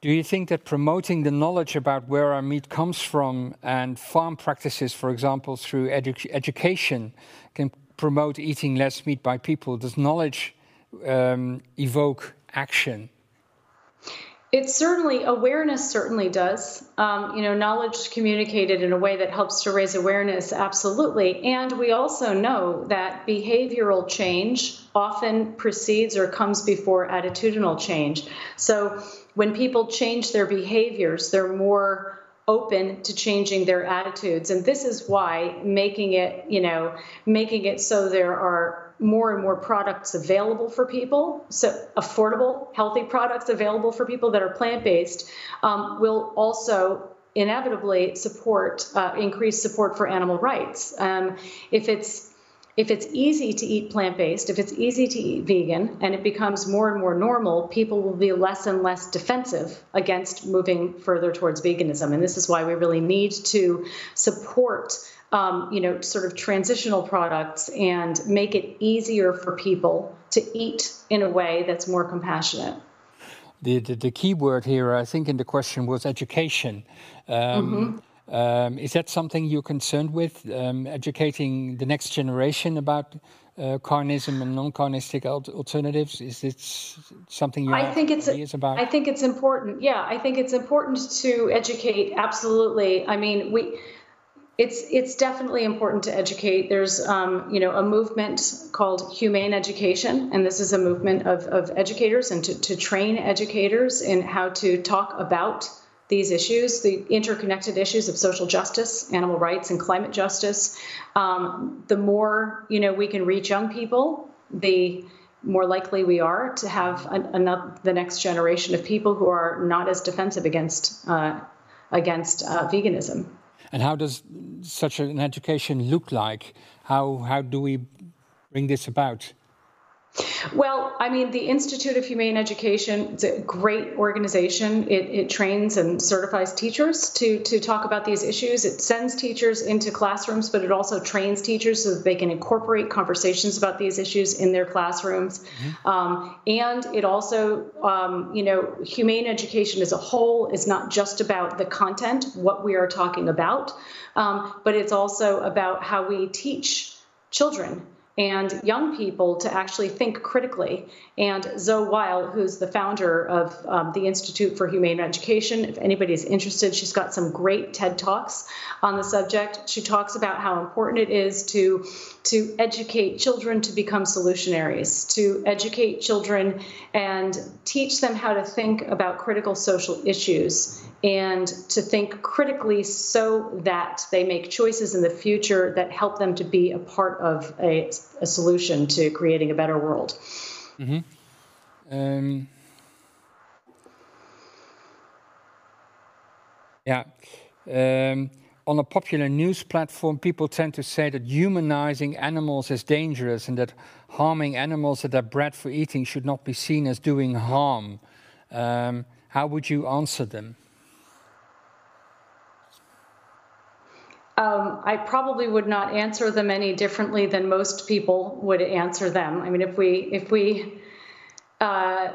Do you think that promoting the knowledge about where our meat comes from and farm practices, for example, through edu- education, can promote eating less meat by people? Does knowledge um, evoke action? It certainly, awareness certainly does. Um, you know, knowledge communicated in a way that helps to raise awareness, absolutely. And we also know that behavioral change often precedes or comes before attitudinal change. So when people change their behaviors, they're more open to changing their attitudes. And this is why making it, you know, making it so there are more and more products available for people, so affordable, healthy products available for people that are plant based, um, will also inevitably support uh, increase support for animal rights. Um, if it's if it's easy to eat plant based, if it's easy to eat vegan, and it becomes more and more normal, people will be less and less defensive against moving further towards veganism. And this is why we really need to support. Um, you know, sort of transitional products and make it easier for people to eat in a way that's more compassionate. The, the, the key word here, I think, in the question was education. Um, mm-hmm. Um, is that something you're concerned with, um, educating the next generation about uh, carnism and non-carnistic alternatives? Is it something you I think it's about? I think it's important. Yeah, I think it's important to educate. Absolutely. I mean, we. It's it's definitely important to educate. There's um, you know a movement called Humane Education, and this is a movement of, of educators and to, to train educators in how to talk about these issues, the interconnected issues of social justice, animal rights, and climate justice. Um, the more you know we can reach young people, the more likely we are to have an, another, the next generation of people who are not as defensive against uh, against uh, veganism. And how does such an education look like? How how do we bring this about? Well, I mean, the Institute of Humane Education, is a great organization. It, it, trains and certifies teachers to, to talk about these issues. It sends teachers into classrooms, but it also trains teachers so that they can incorporate conversations about these issues in their classrooms. Mm-hmm. Um, and it also, um, you know, humane education as a whole is not just about the content, what we are talking about, um, but it's also about how we teach children and young people to actually think critically. And Zoe Weil, who's the founder of um, the Institute for Humane Education, if anybody's interested, she's got some great TED Talks on the subject. She talks about how important it is to, to educate children to become solutionaries, to educate children and teach them how to think about critical social issues and to think critically so that they make choices in the future that help them to be a part of a, a solution to creating a better world. Mm-hmm. Um, yeah. Um, on a popular news platform, people tend to say that humanizing animals is dangerous and that harming animals that are bred for eating should not be seen as doing harm. Um, how would you answer them? Um, I probably would not answer them any differently than most people would answer them. I mean, if we if we uh,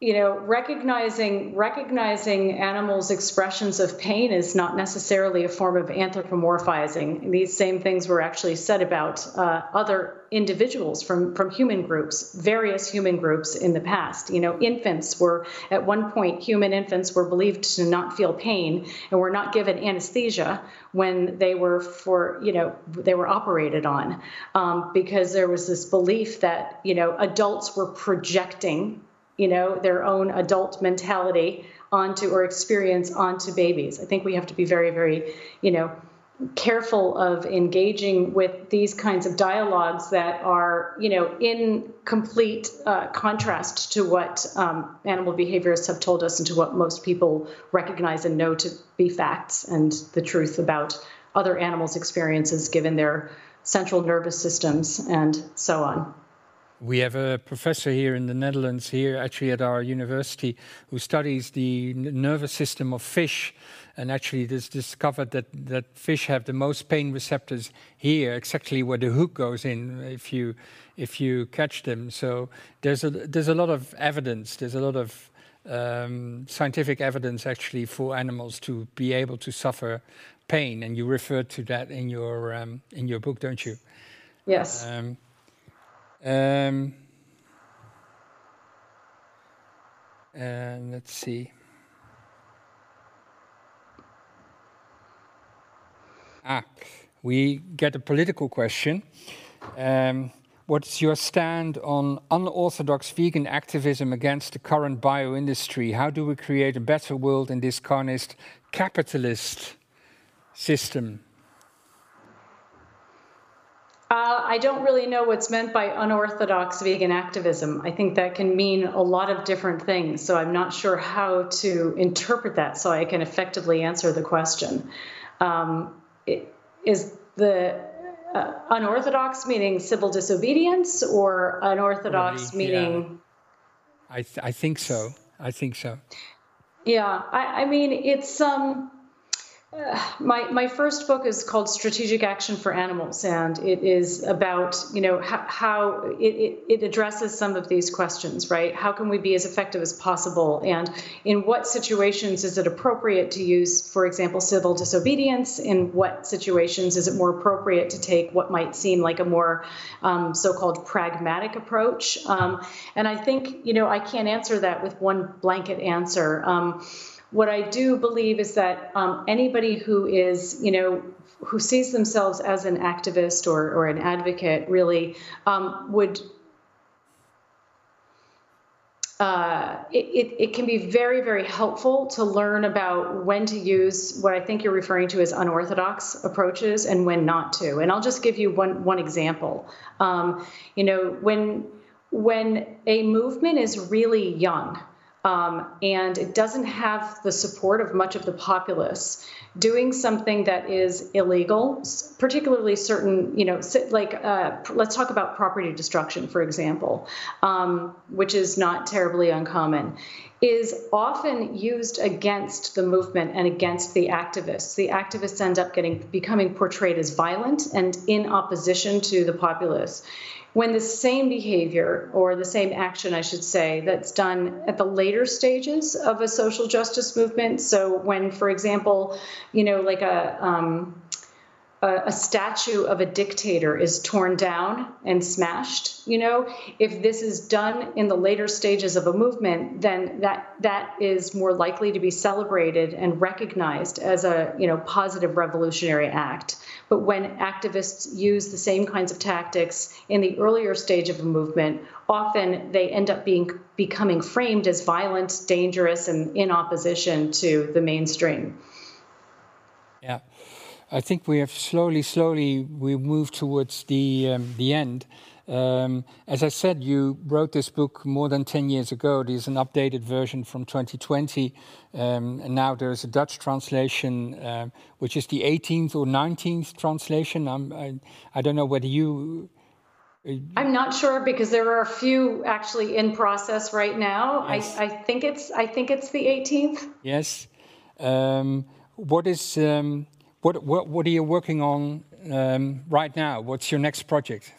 you know, recognizing recognizing animals' expressions of pain is not necessarily a form of anthropomorphizing. These same things were actually said about uh, other individuals from from human groups, various human groups in the past. You know, infants were at one point human infants were believed to not feel pain and were not given anesthesia when they were for you know they were operated on um, because there was this belief that you know adults were projecting you know, their own adult mentality onto or experience onto babies. I think we have to be very, very, you know, careful of engaging with these kinds of dialogues that are, you know, in complete uh, contrast to what um, animal behaviorists have told us and to what most people recognize and know to be facts and the truth about other animals' experiences given their central nervous systems and so on. We have a professor here in the Netherlands, here actually at our university, who studies the nervous system of fish, and actually has discovered that, that fish have the most pain receptors here, exactly where the hook goes in if you if you catch them. So there's a there's a lot of evidence. There's a lot of um, scientific evidence actually for animals to be able to suffer pain, and you referred to that in your um, in your book, don't you? Yes. Um, um, and let's see. Ah, we get a political question. Um, what's your stand on unorthodox vegan activism against the current bio industry? How do we create a better world in this carnist capitalist system? Uh, I don't really know what's meant by unorthodox vegan activism. I think that can mean a lot of different things. So I'm not sure how to interpret that so I can effectively answer the question. Um, is the uh, unorthodox meaning civil disobedience, or unorthodox Probably, meaning? Yeah. I, th- I think so. I think so. Yeah, I, I mean, it's um, [sighs] my my first book is called Strategic Action for Animals, and it is about you know how, how it, it, it addresses some of these questions, right? How can we be as effective as possible, and in what situations is it appropriate to use, for example, civil disobedience? In what situations is it more appropriate to take what might seem like a more um, so-called pragmatic approach? Um, and I think you know I can't answer that with one blanket answer. Um, what I do believe is that um, anybody who is, you know, who sees themselves as an activist or, or an advocate really um, would. Uh, it, it, it, can be very, very helpful to learn about when to use what I think you're referring to as unorthodox approaches and when not to. And I'll just give you one, one example. Um, you know, when, when a movement is really young, um, and it doesn't have the support of much of the populace. Doing something that is illegal, particularly certain, you know, like uh, let's talk about property destruction, for example, um, which is not terribly uncommon, is often used against the movement and against the activists. The activists end up getting becoming portrayed as violent and in opposition to the populace when the same behavior or the same action, I should say, that's done at the later stages of a social justice movement. So when, for example, you know, like a um, a, statue of a dictator is torn down and smashed you know? If this is done in the later stages of a movement then that that is more likely to be celebrated and recognized as a you know positive revolutionary act. But when activists use the same kinds of tactics in the earlier stage of a movement often they end up being becoming framed as violent dangerous and in opposition to the mainstream I think we have slowly, slowly, we move towards the, um, the end. Um, as I said, you wrote this book more than 10 years ago. There's an updated version from 2020. Um, and now there's a Dutch translation, uh, which is the 18th or 19th translation. I, I don't know whether you. Uh, I'm not sure because there are a few actually in process right now. Yes. I, I, think it's I think it's the 18th. Yes. Um, what is um, what, what, what are you working on um, right now? What's your next project?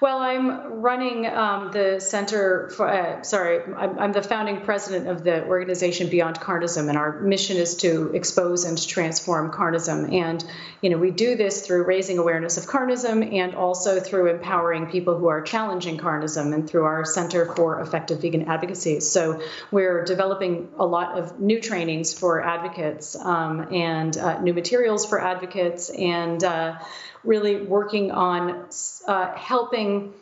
Well, I'm running um, the Center for, uh, sorry, I'm, I'm, the founding president of the organization Beyond Carnism, and our mission is to expose and transform carnism. And, you know, we do this through raising awareness of carnism and also through empowering people who are challenging carnism and through our Center for Effective Vegan Advocacy. So we're developing a lot of new trainings for advocates um, and uh, new materials for advocates and uh, really working on uh, helping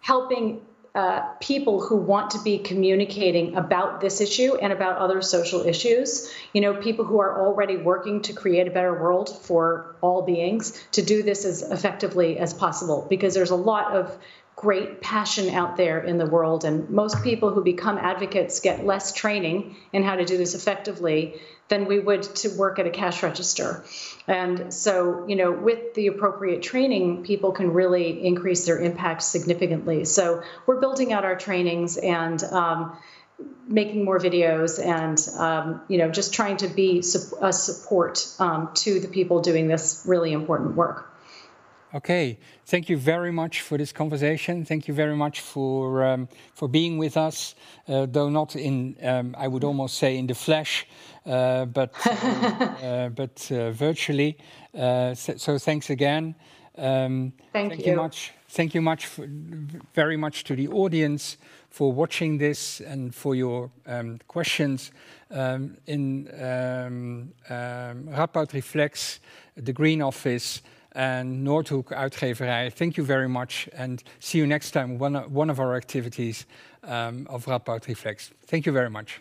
helping uh, people who want to be communicating about this issue and about other social issues. You know, people who are already working to create a better world for all beings to do this as effectively as possible because there's a lot of great passion out there in the world. And most people who become advocates get less training in how to do this effectively than we would to work at a cash register. And so, you know, with the appropriate training, people can really increase their impact significantly. So we're building out our trainings and um, making more videos and um, you know just trying to be a support um, to the people doing this really important work. Okay, thank you very much for this conversation. Thank you very much for um, for being with us, uh, though not in um, I would almost say in the flesh, uh, but [laughs] uh, but uh, virtually. Uh, so, so, thanks again. Um, thank, thank you. you. much. Thank you much for, very much to the audience for watching this and for your um, questions. Um, in um, um, Radboud Reflects, the Green Office and Noordhoek Uitgeverij. Thank you very much and see you next time, one, one of our activities um, of Radboud Reflects. Thank you very much.